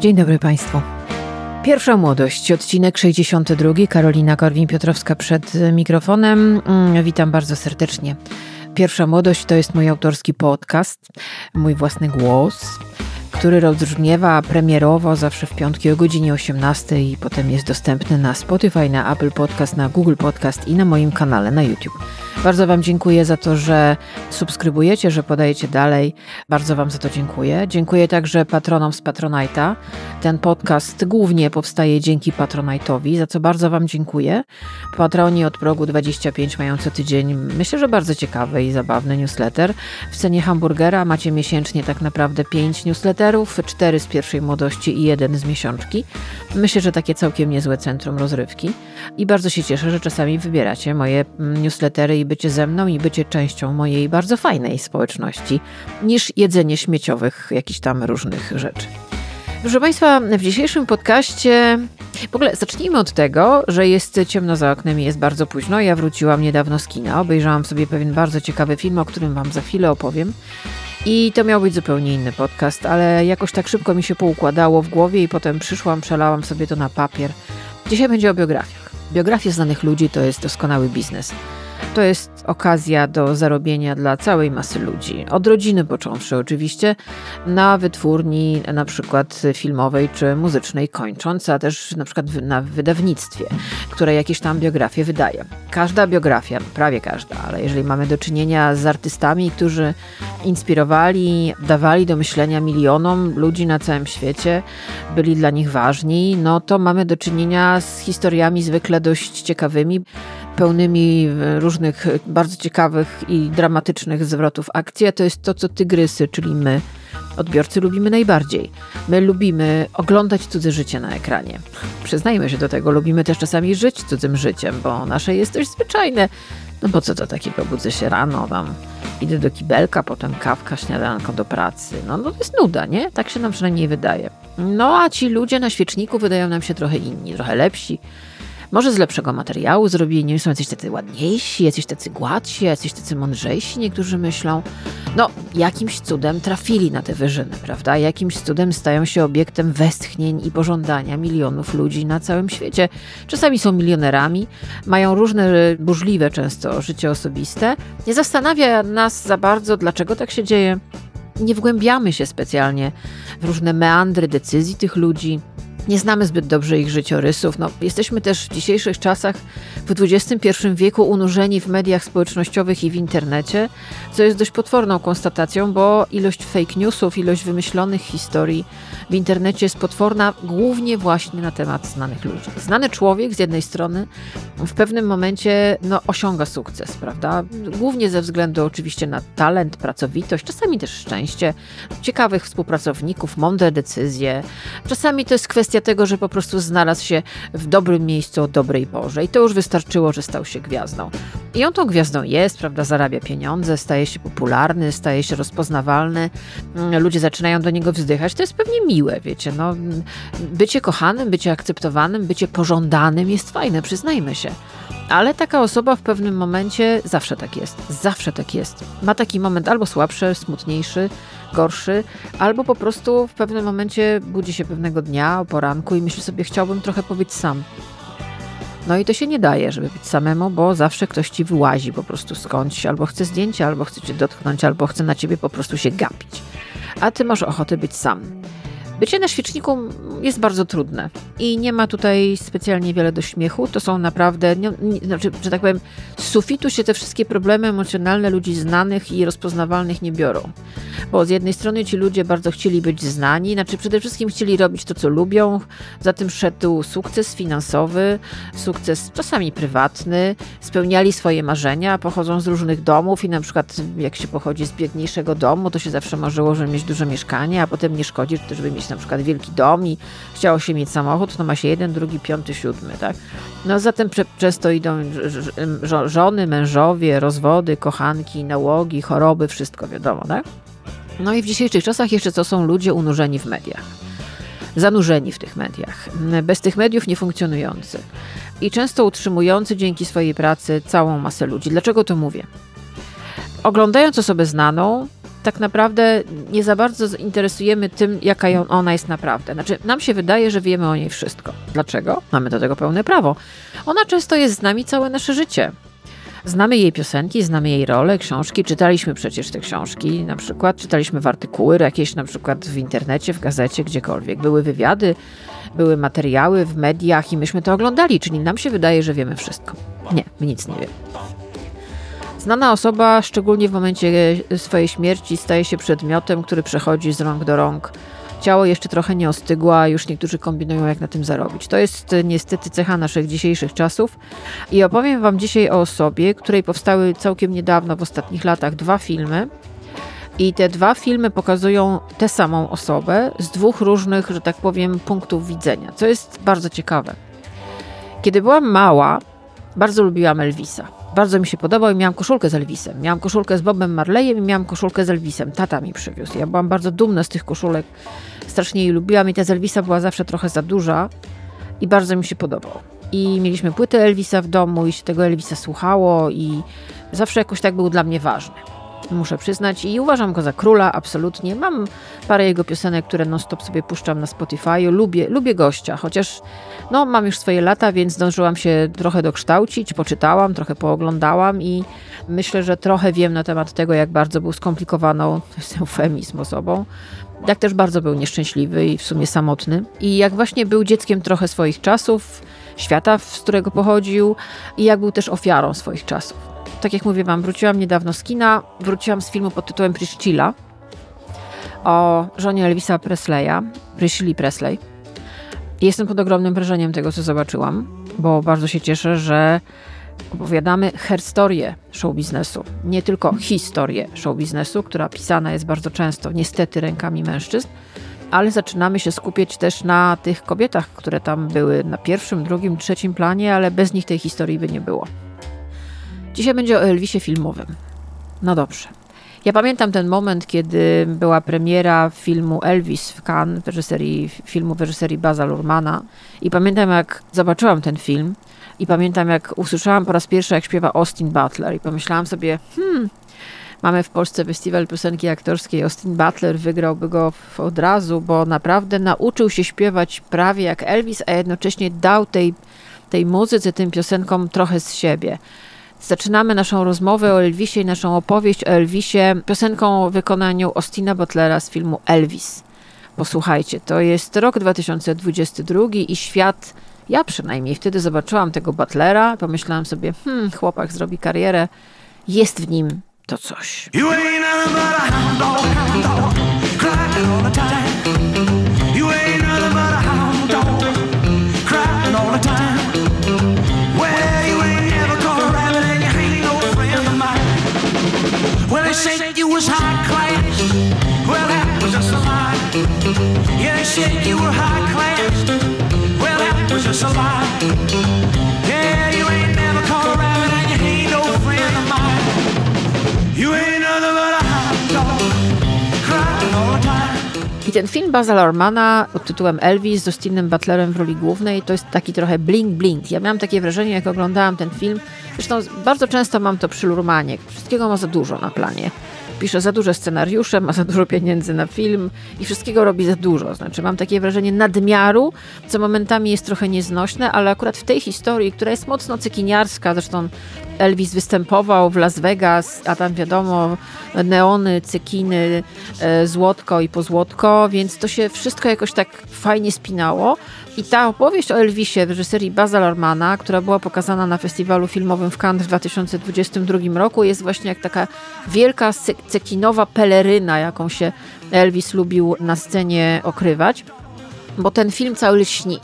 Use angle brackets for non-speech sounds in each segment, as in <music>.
Dzień dobry Państwu. Pierwsza młodość, odcinek 62. Karolina Korwin-Piotrowska przed mikrofonem. Mm, witam bardzo serdecznie. Pierwsza młodość to jest mój autorski podcast, mój własny głos który rozbrzmiewa premierowo zawsze w piątki o godzinie 18 i potem jest dostępny na Spotify, na Apple Podcast, na Google Podcast i na moim kanale na YouTube. Bardzo Wam dziękuję za to, że subskrybujecie, że podajecie dalej. Bardzo Wam za to dziękuję. Dziękuję także patronom z Patronite'a. Ten podcast głównie powstaje dzięki Patronite'owi, za co bardzo Wam dziękuję. Patroni od progu 25 mają co tydzień, myślę, że bardzo ciekawy i zabawny newsletter. W cenie hamburgera macie miesięcznie tak naprawdę 5 newsletterów, 4 z pierwszej młodości i jeden z miesiączki. Myślę, że takie całkiem niezłe centrum rozrywki. I bardzo się cieszę, że czasami wybieracie moje newslettery i bycie ze mną i bycie częścią mojej bardzo fajnej społeczności, niż jedzenie śmieciowych jakichś tam różnych rzeczy. Proszę Państwa, w dzisiejszym podcaście w ogóle zacznijmy od tego, że jest ciemno za oknem i jest bardzo późno. Ja wróciłam niedawno z kina, obejrzałam sobie pewien bardzo ciekawy film, o którym Wam za chwilę opowiem. I to miał być zupełnie inny podcast, ale jakoś tak szybko mi się poukładało w głowie i potem przyszłam, przelałam sobie to na papier. Dzisiaj będzie o biografiach. Biografie znanych ludzi to jest doskonały biznes. To jest okazja do zarobienia dla całej masy ludzi. Od rodziny począwszy oczywiście, na wytwórni na przykład filmowej czy muzycznej kończąc, a też na przykład na wydawnictwie, które jakieś tam biografie wydaje. Każda biografia, prawie każda, ale jeżeli mamy do czynienia z artystami, którzy inspirowali, dawali do myślenia milionom ludzi na całym świecie, byli dla nich ważni, no to mamy do czynienia z historiami zwykle dość ciekawymi pełnymi e, różnych e, bardzo ciekawych i dramatycznych zwrotów akcji, a to jest to, co tygrysy, czyli my, odbiorcy, lubimy najbardziej. My lubimy oglądać cudze życie na ekranie. Przyznajmy się do tego, lubimy też czasami żyć cudzym życiem, bo nasze jest dość zwyczajne. No bo co to takiego, budzę się rano, tam idę do kibelka, potem kawka, śniadanko do pracy. No, no to jest nuda, nie? Tak się nam przynajmniej wydaje. No a ci ludzie na świeczniku wydają nam się trochę inni, trochę lepsi może z lepszego materiału zrobieni, są jacyś tacy ładniejsi, jacyś tacy gładsi, jacyś tacy mądrzejsi, niektórzy myślą. No, jakimś cudem trafili na te wyżyny, prawda? Jakimś cudem stają się obiektem westchnień i pożądania milionów ludzi na całym świecie. Czasami są milionerami, mają różne burzliwe często życie osobiste. Nie zastanawia nas za bardzo, dlaczego tak się dzieje. Nie wgłębiamy się specjalnie w różne meandry decyzji tych ludzi. Nie znamy zbyt dobrze ich życiorysów. No, jesteśmy też w dzisiejszych czasach, w XXI wieku, unurzeni w mediach społecznościowych i w internecie, co jest dość potworną konstatacją, bo ilość fake newsów, ilość wymyślonych historii w internecie jest potworna, głównie właśnie na temat znanych ludzi. Znany człowiek z jednej strony w pewnym momencie no, osiąga sukces, prawda? Głównie ze względu oczywiście na talent, pracowitość, czasami też szczęście, ciekawych współpracowników, mądre decyzje. Czasami to jest kwestia tego, że po prostu znalazł się w dobrym miejscu o dobrej porze i to już wystarczyło, że stał się gwiazdą. I on tą gwiazdą jest, prawda, zarabia pieniądze, staje się popularny, staje się rozpoznawalny, mm, ludzie zaczynają do niego wzdychać. To jest pewnie miłe, wiecie, no, bycie kochanym, bycie akceptowanym, bycie pożądanym jest fajne, przyznajmy się. Ale taka osoba w pewnym momencie zawsze tak jest. Zawsze tak jest. Ma taki moment albo słabszy, smutniejszy, gorszy, albo po prostu w pewnym momencie budzi się pewnego dnia o poranku i myśli sobie, chciałbym trochę pobyć sam. No i to się nie daje, żeby być samemu, bo zawsze ktoś ci wyłazi po prostu skądś, albo chce zdjęcia, albo chce cię dotknąć, albo chce na ciebie po prostu się gapić. A ty masz ochotę być sam. Bycie na świeczniku jest bardzo trudne i nie ma tutaj specjalnie wiele do śmiechu. To są naprawdę, nie, nie, znaczy, że tak powiem, z sufitu się te wszystkie problemy emocjonalne ludzi znanych i rozpoznawalnych nie biorą. Bo z jednej strony ci ludzie bardzo chcieli być znani, znaczy przede wszystkim chcieli robić to, co lubią, za tym szedł sukces finansowy, sukces czasami prywatny, spełniali swoje marzenia, pochodzą z różnych domów i na przykład jak się pochodzi z biedniejszego domu, to się zawsze marzyło, żeby mieć duże mieszkanie, a potem nie szkodzi, żeby mieć na przykład wielki dom i chciało się mieć samochód, to ma się jeden, drugi, piąty, siódmy, tak? No zatem często idą żony, mężowie, rozwody, kochanki, nałogi, choroby, wszystko wiadomo, tak? No i w dzisiejszych czasach jeszcze to są ludzie unurzeni w mediach. Zanurzeni w tych mediach, bez tych mediów nie funkcjonujący i często utrzymujący dzięki swojej pracy całą masę ludzi. Dlaczego to mówię? Oglądając osobę znaną, tak naprawdę nie za bardzo interesujemy tym, jaka ona jest naprawdę. Znaczy, nam się wydaje, że wiemy o niej wszystko. Dlaczego? Mamy do tego pełne prawo. Ona często jest z nami całe nasze życie. Znamy jej piosenki, znamy jej rolę, książki, czytaliśmy przecież te książki, na przykład czytaliśmy w artykuły jakieś na przykład w internecie, w gazecie, gdziekolwiek. Były wywiady, były materiały w mediach i myśmy to oglądali, czyli nam się wydaje, że wiemy wszystko. Nie, my nic nie wiemy. Znana osoba, szczególnie w momencie swojej śmierci, staje się przedmiotem, który przechodzi z rąk do rąk. Ciało jeszcze trochę nie ostygło, a już niektórzy kombinują, jak na tym zarobić. To jest e, niestety cecha naszych dzisiejszych czasów. I opowiem Wam dzisiaj o osobie, której powstały całkiem niedawno, w ostatnich latach, dwa filmy. I te dwa filmy pokazują tę samą osobę z dwóch różnych, że tak powiem, punktów widzenia, co jest bardzo ciekawe. Kiedy byłam mała, bardzo lubiłam Elvisa. Bardzo mi się podobał i miałam koszulkę z Elvisem. Miałam koszulkę z Bobem Marleyem i miałam koszulkę z Elvisem. Tata mi przywiózł. Ja byłam bardzo dumna z tych koszulek. Strasznie jej lubiłam i ta z Elvisa była zawsze trochę za duża i bardzo mi się podobał. I mieliśmy płytę Elvisa w domu i się tego Elvisa słuchało i zawsze jakoś tak był dla mnie ważny muszę przyznać, i uważam go za króla, absolutnie. Mam parę jego piosenek, które non-stop sobie puszczam na Spotify. Lubię, lubię gościa, chociaż no, mam już swoje lata, więc zdążyłam się trochę dokształcić, poczytałam, trochę pooglądałam i myślę, że trochę wiem na temat tego, jak bardzo był skomplikowaną, to jest eufemizm osobą, jak też bardzo był nieszczęśliwy i w sumie samotny. I jak właśnie był dzieckiem trochę swoich czasów, świata, z którego pochodził, i jak był też ofiarą swoich czasów tak jak mówię wam, wróciłam niedawno z kina, wróciłam z filmu pod tytułem Priscilla o żonie Elvisa Presleya, Priscilla Presley. Jestem pod ogromnym wrażeniem tego, co zobaczyłam, bo bardzo się cieszę, że opowiadamy historię show biznesu, nie tylko historię show biznesu, która pisana jest bardzo często niestety rękami mężczyzn, ale zaczynamy się skupiać też na tych kobietach, które tam były na pierwszym, drugim, trzecim planie, ale bez nich tej historii by nie było. Dzisiaj będzie o Elvisie filmowym. No dobrze. Ja pamiętam ten moment, kiedy była premiera filmu Elvis w Cannes, w reżyserii, filmu w reżyserii Baza Lurmana. I pamiętam, jak zobaczyłam ten film i pamiętam, jak usłyszałam po raz pierwszy, jak śpiewa Austin Butler i pomyślałam sobie, hmm, mamy w Polsce festiwal piosenki aktorskiej, Austin Butler wygrałby go od razu, bo naprawdę nauczył się śpiewać prawie jak Elvis, a jednocześnie dał tej, tej muzyce, tym piosenkom trochę z siebie. Zaczynamy naszą rozmowę o Elvisie i naszą opowieść o Elvisie piosenką o wykonaniu Austina Butlera z filmu Elvis. Posłuchajcie, to jest rok 2022 i świat, ja przynajmniej wtedy zobaczyłam tego Butlera, pomyślałam sobie, hmm, chłopak zrobi karierę, jest w nim to coś. You ain't was high class. Well, that was just a lie. Yeah, they said you were high class. Well, that was just a lie. Yeah, you ain't never caught a rabbit and you ain't no friend of mine. You ain't nothing but a dog, crying all the time. I ten film Baza Lormana pod tytułem Elvis z Austinem Butlerem w roli głównej to jest taki trochę blink-blink. Ja miałam takie wrażenie, jak oglądałam ten film, Zresztą bardzo często mam to przy Lurmanie. Wszystkiego ma za dużo na planie. Pisze za duże scenariusze, ma za dużo pieniędzy na film i wszystkiego robi za dużo. Znaczy mam takie wrażenie nadmiaru, co momentami jest trochę nieznośne, ale akurat w tej historii, która jest mocno cykiniarska, zresztą Elvis występował w Las Vegas, a tam wiadomo, neony, cykiny, e, złotko i pozłotko, więc to się wszystko jakoś tak fajnie spinało. I ta opowieść o Elvisie w reżyserii Baza Lormana, która była pokazana na festiwalu filmowym w Cannes w 2022 roku, jest właśnie jak taka wielka cekinowa peleryna, jaką się Elvis lubił na scenie okrywać, bo ten film cały śni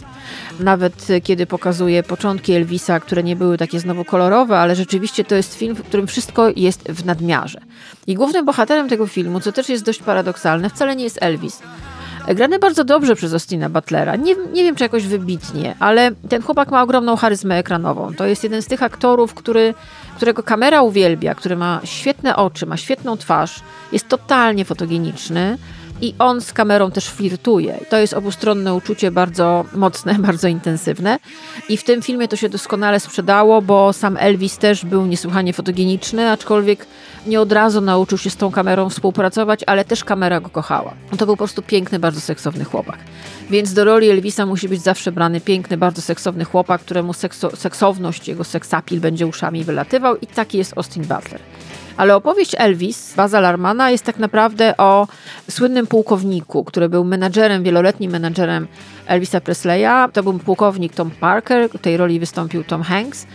nawet kiedy pokazuje początki Elvisa, które nie były takie znowu kolorowe, ale rzeczywiście to jest film, w którym wszystko jest w nadmiarze. I głównym bohaterem tego filmu, co też jest dość paradoksalne, wcale nie jest Elvis. Grany bardzo dobrze przez Austina Butlera. Nie, nie wiem, czy jakoś wybitnie, ale ten chłopak ma ogromną charyzmę ekranową. To jest jeden z tych aktorów, który, którego kamera uwielbia, który ma świetne oczy, ma świetną twarz, jest totalnie fotogeniczny i on z kamerą też flirtuje. To jest obustronne uczucie bardzo mocne, <laughs> bardzo intensywne i w tym filmie to się doskonale sprzedało, bo sam Elvis też był niesłychanie fotogeniczny, aczkolwiek nie od razu nauczył się z tą kamerą współpracować, ale też kamera go kochała. To był po prostu piękny, bardzo seksowny chłopak. Więc do roli Elvisa musi być zawsze brany piękny, bardzo seksowny chłopak, któremu sekso seksowność, jego seksapil będzie uszami wylatywał i taki jest Austin Butler. Ale opowieść Elvis, Baza Larmana, jest tak naprawdę o słynnym pułkowniku, który był menadżerem, wieloletnim menadżerem Elvisa Presleya. To był pułkownik Tom Parker, w tej roli wystąpił Tom Hanks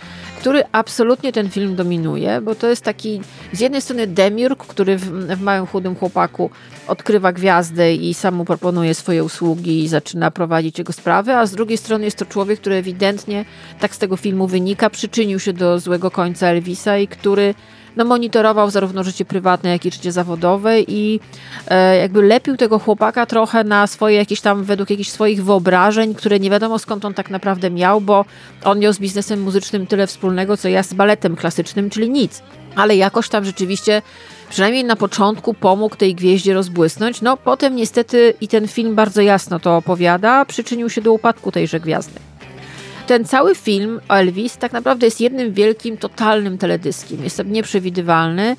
który absolutnie ten film dominuje, bo to jest taki z jednej strony demiurg, który w, w małym chudym chłopaku odkrywa gwiazdę i sam proponuje swoje usługi i zaczyna prowadzić jego sprawy, a z drugiej strony jest to człowiek, który ewidentnie, tak z tego filmu wynika, przyczynił się do złego końca Elvisa i który no, monitorował zarówno życie prywatne, jak i życie zawodowe i e, jakby lepił tego chłopaka trochę na swoje jakieś tam, według jakichś swoich wyobrażeń, które nie wiadomo skąd on tak naprawdę miał, bo on miał z biznesem muzycznym tyle wspólnego, co ja z baletem klasycznym, czyli nic. Ale jakoś tam rzeczywiście przynajmniej na początku pomógł tej gwieździe rozbłysnąć. No potem niestety i ten film bardzo jasno to opowiada, przyczynił się do upadku tejże gwiazdy ten cały film Elvis tak naprawdę jest jednym wielkim, totalnym teledyskiem. Jest nieprzewidywalny,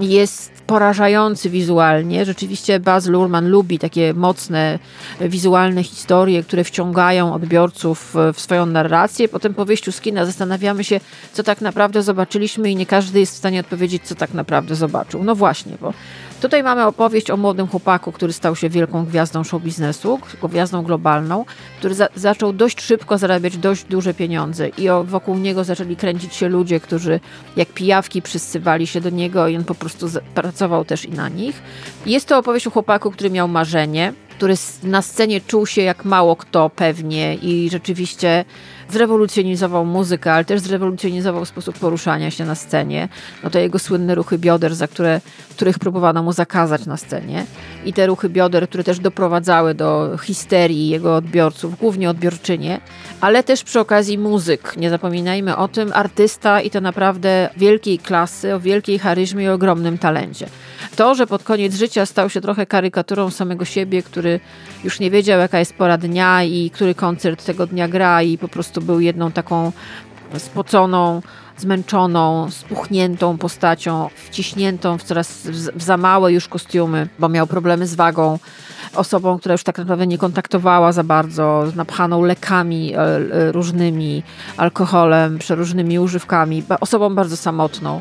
jest porażający wizualnie. Rzeczywiście Baz Luhrmann lubi takie mocne wizualne historie, które wciągają odbiorców w swoją narrację. Potem po wyjściu z kina zastanawiamy się, co tak naprawdę zobaczyliśmy i nie każdy jest w stanie odpowiedzieć, co tak naprawdę zobaczył. No właśnie, bo Tutaj mamy opowieść o młodym chłopaku, który stał się wielką gwiazdą show biznesu, gwiazdą globalną, który za zaczął dość szybko zarabiać dość duże pieniądze i wokół niego zaczęli kręcić się ludzie, którzy jak pijawki przysywali się do niego i on po prostu pracował też i na nich. Jest to opowieść o chłopaku, który miał marzenie, który na scenie czuł się jak mało kto pewnie i rzeczywiście zrewolucjonizował muzykę, ale też zrewolucjonizował sposób poruszania się na scenie. No to jego słynne ruchy bioder, za które, których próbowano mu zakazać na scenie. I te ruchy bioder, które też doprowadzały do histerii jego odbiorców, głównie odbiorczynie, ale też przy okazji muzyk. Nie zapominajmy o tym, artysta i to naprawdę wielkiej klasy, o wielkiej charyzmie i ogromnym talencie. To, że pod koniec życia stał się trochę karykaturą samego siebie, który już nie wiedział, jaka jest pora dnia i który koncert tego dnia gra i po prostu był jedną taką spoconą, zmęczoną, spuchniętą postacią, wciśniętą w coraz w za małe już kostiumy, bo miał problemy z wagą, osobą, która już tak naprawdę nie kontaktowała za bardzo, napchaną lekami e, e, różnymi, alkoholem, przeróżnymi używkami, osobą bardzo samotną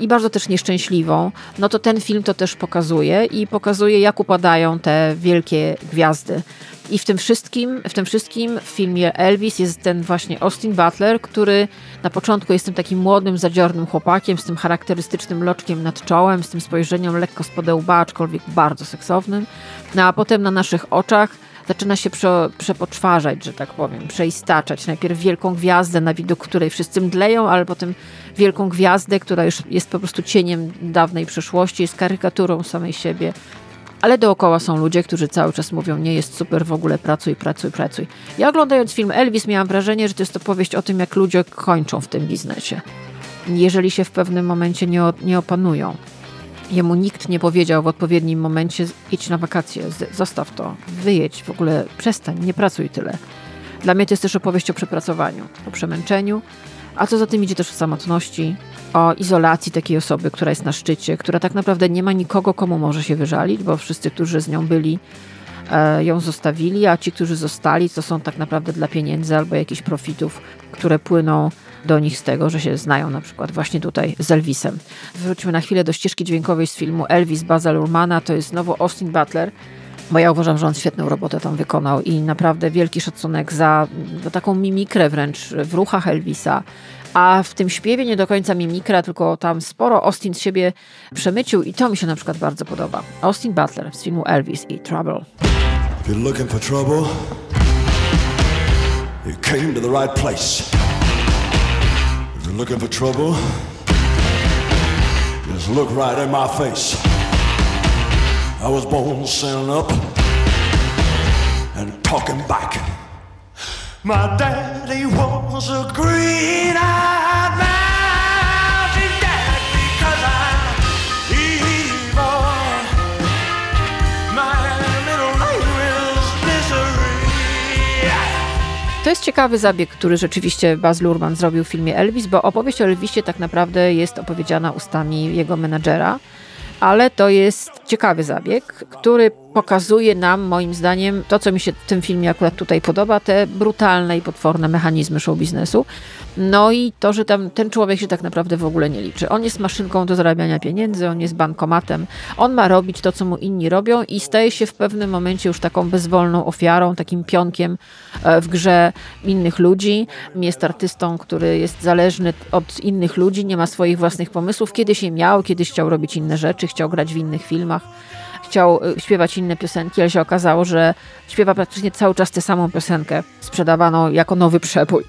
i bardzo też nieszczęśliwą, no to ten film to też pokazuje i pokazuje, jak upadają te wielkie gwiazdy. I w tym wszystkim, w tym wszystkim w filmie Elvis jest ten właśnie Austin Butler, który na początku jest tym takim młodym, zadziornym chłopakiem z tym charakterystycznym loczkiem nad czołem, z tym spojrzeniem lekko spod łba, aczkolwiek bardzo seksownym. No a potem na naszych oczach zaczyna się prze, przepoczwarzać, że tak powiem, przeistaczać. Najpierw wielką gwiazdę, na widok której wszyscy mdleją, ale potem wielką gwiazdę, która już jest po prostu cieniem dawnej przeszłości, jest karykaturą samej siebie. Ale dookoła są ludzie, którzy cały czas mówią, nie jest super, w ogóle pracuj, pracuj, pracuj. Ja oglądając film Elvis miałam wrażenie, że to jest opowieść o tym, jak ludzie kończą w tym biznesie. Jeżeli się w pewnym momencie nie, nie opanują. Jemu nikt nie powiedział w odpowiednim momencie: idź na wakacje, zostaw to, wyjedź, w ogóle przestań, nie pracuj tyle. Dla mnie to jest też opowieść o przepracowaniu, o przemęczeniu, a co za tym idzie też o samotności, o izolacji takiej osoby, która jest na szczycie, która tak naprawdę nie ma nikogo, komu może się wyżalić, bo wszyscy, którzy z nią byli, ją zostawili, a ci, którzy zostali, to są tak naprawdę dla pieniędzy albo jakichś profitów, które płyną do nich z tego, że się znają na przykład właśnie tutaj z Elvisem. Wróćmy na chwilę do ścieżki dźwiękowej z filmu Elvis Baza Lurmana, to jest znowu Austin Butler, bo ja uważam, że on świetną robotę tam wykonał i naprawdę wielki szacunek za no, taką mimikrę wręcz w ruchach Elvisa, a w tym śpiewie nie do końca mimikra, tylko tam sporo Austin z siebie przemycił i to mi się na przykład bardzo podoba. Austin Butler z filmu Elvis i Trouble. If you're looking for trouble, you came to the right place. looking for trouble, just look right in my face. I was born standing up and talking back. My daddy was a green eyed mountain dad because I'm evil. My middle name is misery. To jest ciekawy zabieg, który rzeczywiście Baz Luhrmann zrobił w filmie Elvis, bo opowieść o Elvisie tak naprawdę jest opowiedziana ustami jego menadżera ale to jest ciekawy zabieg, który pokazuje nam, moim zdaniem, to, co mi się w tym filmie akurat tutaj podoba, te brutalne i potworne mechanizmy show biznesu. No i to, że tam ten człowiek się tak naprawdę w ogóle nie liczy. On jest maszynką do zarabiania pieniędzy, on jest bankomatem, on ma robić to, co mu inni robią i staje się w pewnym momencie już taką bezwolną ofiarą, takim pionkiem e, w grze innych ludzi. Jest artystą, który jest zależny od innych ludzi, nie ma swoich własnych pomysłów. Kiedyś je miał, kiedyś chciał robić inne rzeczy, chciał grać w innych filmach chciał y, śpiewać inne piosenki, ale się okazało, że śpiewa praktycznie cały czas tę samą piosenkę sprzedawaną jako nowy przebój.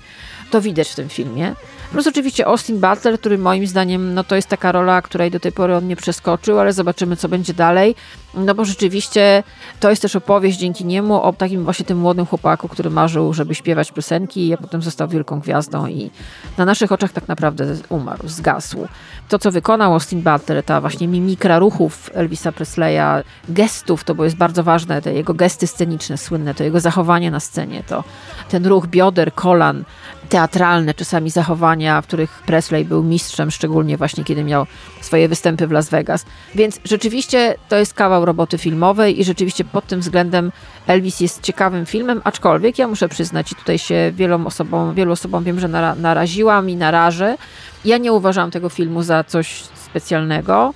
To widać w tym filmie. Plus oczywiście Austin Butler, który moim zdaniem no to jest taka rola, której do tej pory on nie przeskoczył, ale zobaczymy co będzie dalej. No bo rzeczywiście to jest też opowieść dzięki niemu o takim właśnie tym młodym chłopaku, który marzył, żeby śpiewać piosenki, a potem został wielką gwiazdą i na naszych oczach tak naprawdę umarł, zgasł. To, co wykonał Austin Butler, ta właśnie mimikra ruchów Elvisa Presleya, gestów, to bo jest bardzo ważne, te jego gesty sceniczne, słynne, to jego zachowanie na scenie, to ten ruch bioder, kolan, teatralne czasami zachowania, w których Presley był mistrzem, szczególnie właśnie kiedy miał swoje występy w Las Vegas. Więc rzeczywiście to jest kawał roboty filmowej i rzeczywiście pod tym względem Elvis jest ciekawym filmem, aczkolwiek ja muszę przyznać i tutaj się wielu osobom, wielu osobom wiem, że nara naraziłam i narażę. Ja nie uważam tego filmu za coś specjalnego.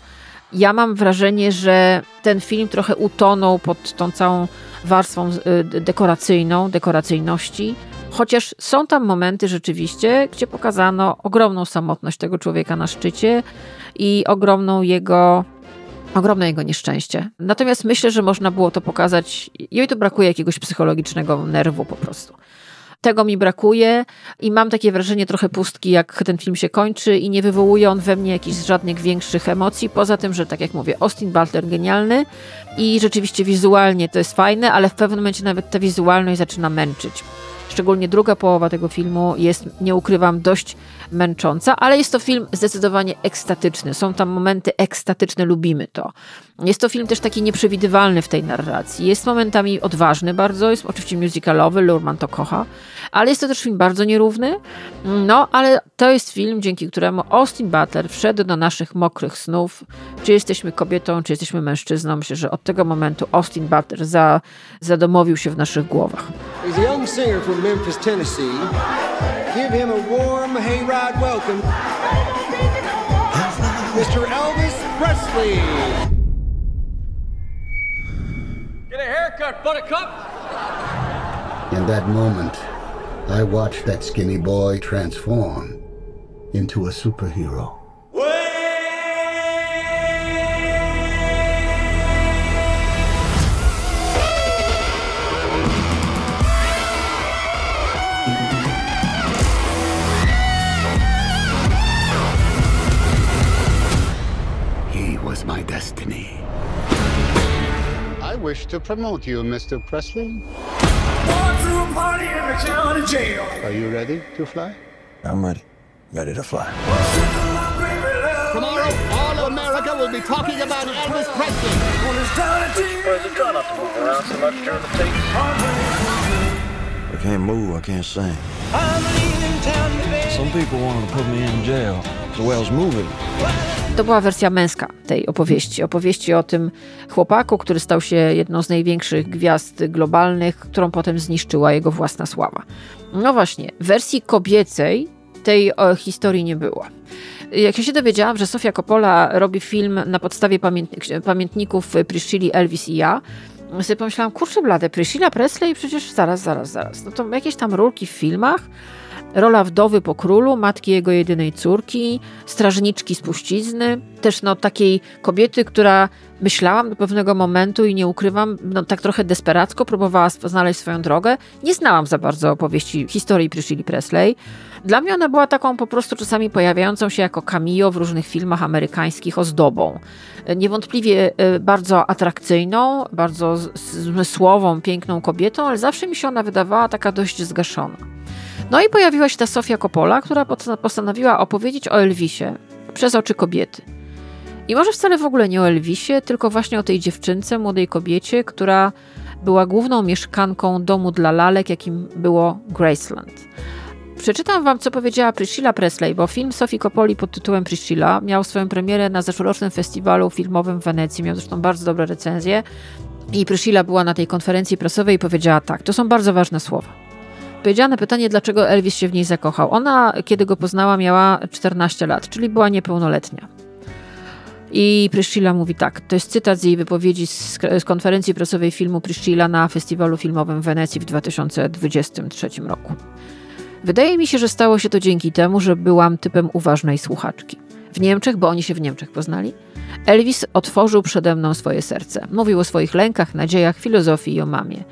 Ja mam wrażenie, że ten film trochę utonął pod tą całą warstwą y, dekoracyjną, dekoracyjności Chociaż są tam momenty rzeczywiście, gdzie pokazano ogromną samotność tego człowieka na szczycie i ogromną jego ogromne jego nieszczęście. Natomiast myślę, że można było to pokazać, jej tu brakuje jakiegoś psychologicznego nerwu po prostu. Tego mi brakuje i mam takie wrażenie trochę pustki, jak ten film się kończy i nie wywołuje on we mnie jakichś żadnych większych emocji, poza tym, że tak jak mówię, Austin Butler genialny i rzeczywiście wizualnie to jest fajne, ale w pewnym momencie nawet ta wizualność zaczyna męczyć. Szczególnie druga połowa tego filmu jest, nie ukrywam, dość męcząca, ale jest to film zdecydowanie ekstatyczny. Są tam momenty ekstatyczne, lubimy to. Jest to film też taki nieprzewidywalny w tej narracji. Jest momentami odważny bardzo, jest oczywiście musicalowy, Lurman to kocha, ale jest to też film bardzo nierówny. No, ale to jest film, dzięki któremu Austin Butler wszedł do naszych mokrych snów. Czy jesteśmy kobietą, czy jesteśmy mężczyzną. Myślę, że od tego momentu Austin Butler za, zadomowił się w naszych głowach. He's a young singer from Memphis, Tennessee. Give him a warm hayride welcome. Mr. Elvis Presley. Get a haircut, buttercup. In that moment, I watched that skinny boy transform into a superhero. Destiny. I wish to promote you, Mr. Presley. Are you ready to fly? I'm ready. Ready to fly. Tomorrow, all of America will be talking about Elvis Presley. President, try not to move around so much during the tape. I can't move, I can't sing. Some people wanted to put me in jail. To była wersja męska tej opowieści. Opowieści o tym chłopaku, który stał się jedną z największych gwiazd globalnych, którą potem zniszczyła jego własna sława. No właśnie, wersji kobiecej tej historii nie było. Jak ja się dowiedziałam, że Sofia Coppola robi film na podstawie pamiętników Priscilli, Elvis i ja, sobie pomyślałam, kurczę blade, Priscilla Presley, przecież zaraz, zaraz, zaraz. No to jakieś tam rulki w filmach, rola wdowy po królu, matki jego jedynej córki, strażniczki z też no takiej kobiety, która myślałam do pewnego momentu i nie ukrywam, no tak trochę desperacko próbowała znaleźć swoją drogę. Nie znałam za bardzo opowieści historii Priscilla Presley. Dla mnie ona była taką po prostu czasami pojawiającą się jako cameo w różnych filmach amerykańskich ozdobą. Niewątpliwie e, bardzo atrakcyjną, bardzo zmysłową, piękną kobietą, ale zawsze mi się ona wydawała taka dość zgaszona. No i pojawiła się ta Sofia Coppola, która postanowiła opowiedzieć o Elvisie przez oczy kobiety. I może wcale w ogóle nie o Elvisie, tylko właśnie o tej dziewczynce, młodej kobiecie, która była główną mieszkanką domu dla lalek, jakim było Graceland. Przeczytam wam, co powiedziała Priscilla Presley, bo film Sofii Coppoli pod tytułem Priscilla miał swoją premierę na zeszłorocznym festiwalu filmowym w Wenecji. Miał zresztą bardzo dobre recenzje. I Priscilla była na tej konferencji prasowej i powiedziała tak, to są bardzo ważne słowa. Powiedziała na pytanie, dlaczego Elvis się w niej zakochał. Ona, kiedy go poznała, miała 14 lat, czyli była niepełnoletnia. I Priscilla mówi tak, to jest cytat z jej wypowiedzi z, z konferencji prasowej filmu Priscilla na festiwalu filmowym w Wenecji w 2023 roku. Wydaje mi się, że stało się to dzięki temu, że byłam typem uważnej słuchaczki. W Niemczech, bo oni się w Niemczech poznali, Elvis otworzył przede mną swoje serce. Mówił o swoich lękach, nadziejach, filozofii i o mamie.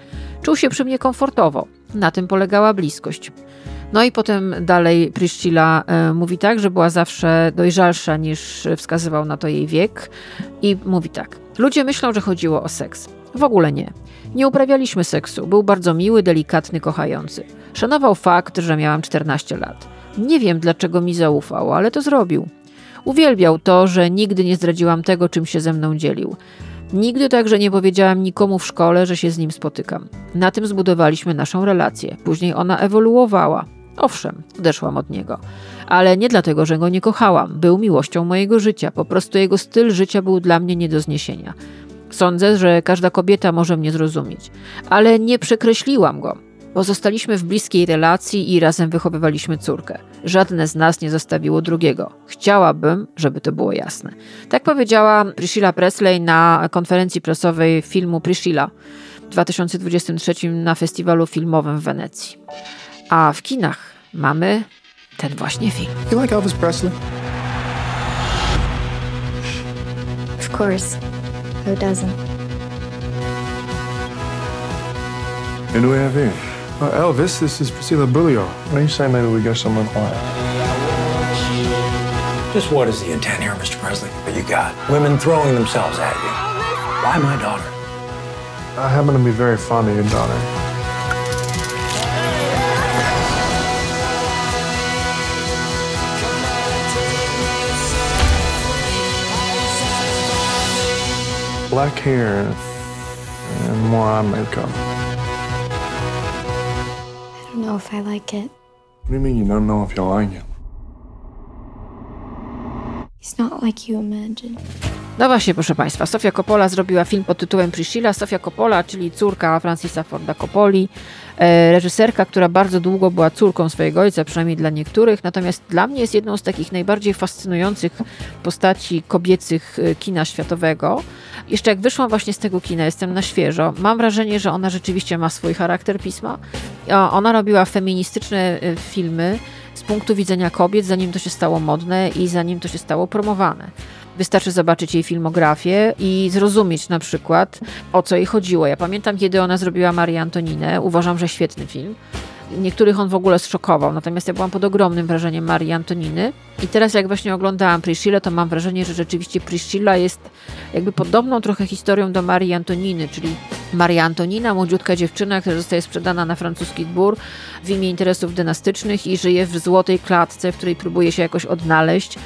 Czuł się przy mnie komfortowo. Na tym polegała bliskość. No i potem dalej Priscilla e, mówi tak, że była zawsze dojrzalsza niż wskazywał na to jej wiek i mówi tak. Ludzie myślą, że chodziło o seks. W ogóle nie. Nie uprawialiśmy seksu. Był bardzo miły, delikatny, kochający. Szanował fakt, że miałam 14 lat. Nie wiem, dlaczego mi zaufał, ale to zrobił. Uwielbiał to, że nigdy nie zdradziłam tego, czym się ze mną dzielił. Nigdy także nie powiedziałam nikomu w szkole, że się z nim spotykam. Na tym zbudowaliśmy naszą relację. Później ona ewoluowała. Owszem, odeszłam od niego. Ale nie dlatego, że go nie kochałam. Był miłością mojego życia. Po prostu jego styl życia był dla mnie nie do zniesienia. Sądzę, że każda kobieta może mnie zrozumieć. Ale nie przekreśliłam go. Pozostaliśmy w bliskiej relacji i razem wychowywaliśmy córkę. Żadne z nas nie zostawiło drugiego. Chciałabym, żeby to było jasne. Tak powiedziała Priscilla Presley na konferencji prasowej filmu Priscilla w 2023 na festiwalu filmowym w Wenecji. A w kinach mamy ten właśnie film. You like Elvis Presley? Of course. Who doesn't? Who do we have here? Uh, Elvis, this is Priscilla Bullio. What do you say maybe we go someone quiet? Just what is the intent here, Mr. Presley? What you got? Women throwing themselves at you. Why my daughter? I happen to be very fond of your daughter. Black hair and more eye makeup. Know if I like it. What do you mean you don't know if you like it? He's not like you imagine. No właśnie, proszę Państwa, Sofia Coppola zrobiła film pod tytułem Priscilla. Sofia Coppola, czyli córka Francisa Forda Coppoli, e, reżyserka, która bardzo długo była córką swojego ojca, przynajmniej dla niektórych, natomiast dla mnie jest jedną z takich najbardziej fascynujących postaci kobiecych e, kina światowego. Jeszcze jak wyszłam właśnie z tego kina, jestem na świeżo, mam wrażenie, że ona rzeczywiście ma swój charakter pisma. Ona robiła feministyczne e, filmy z punktu widzenia kobiet, zanim to się stało modne i zanim to się stało promowane. Wystarczy zobaczyć jej filmografię i zrozumieć na przykład, o co jej chodziło. Ja pamiętam, kiedy ona zrobiła Marię Antoninę. Uważam, że świetny film. Niektórych on w ogóle zszokował, natomiast ja byłam pod ogromnym wrażeniem Marii Antoniny. I teraz, jak właśnie oglądałam Priscilla, to mam wrażenie, że rzeczywiście Priscilla jest jakby podobną trochę historią do Marii Antoniny, czyli Maria Antonina, młodziutka dziewczyna, która zostaje sprzedana na francuski dwór w imię interesów dynastycznych i żyje w złotej klatce, w której próbuje się jakoś odnaleźć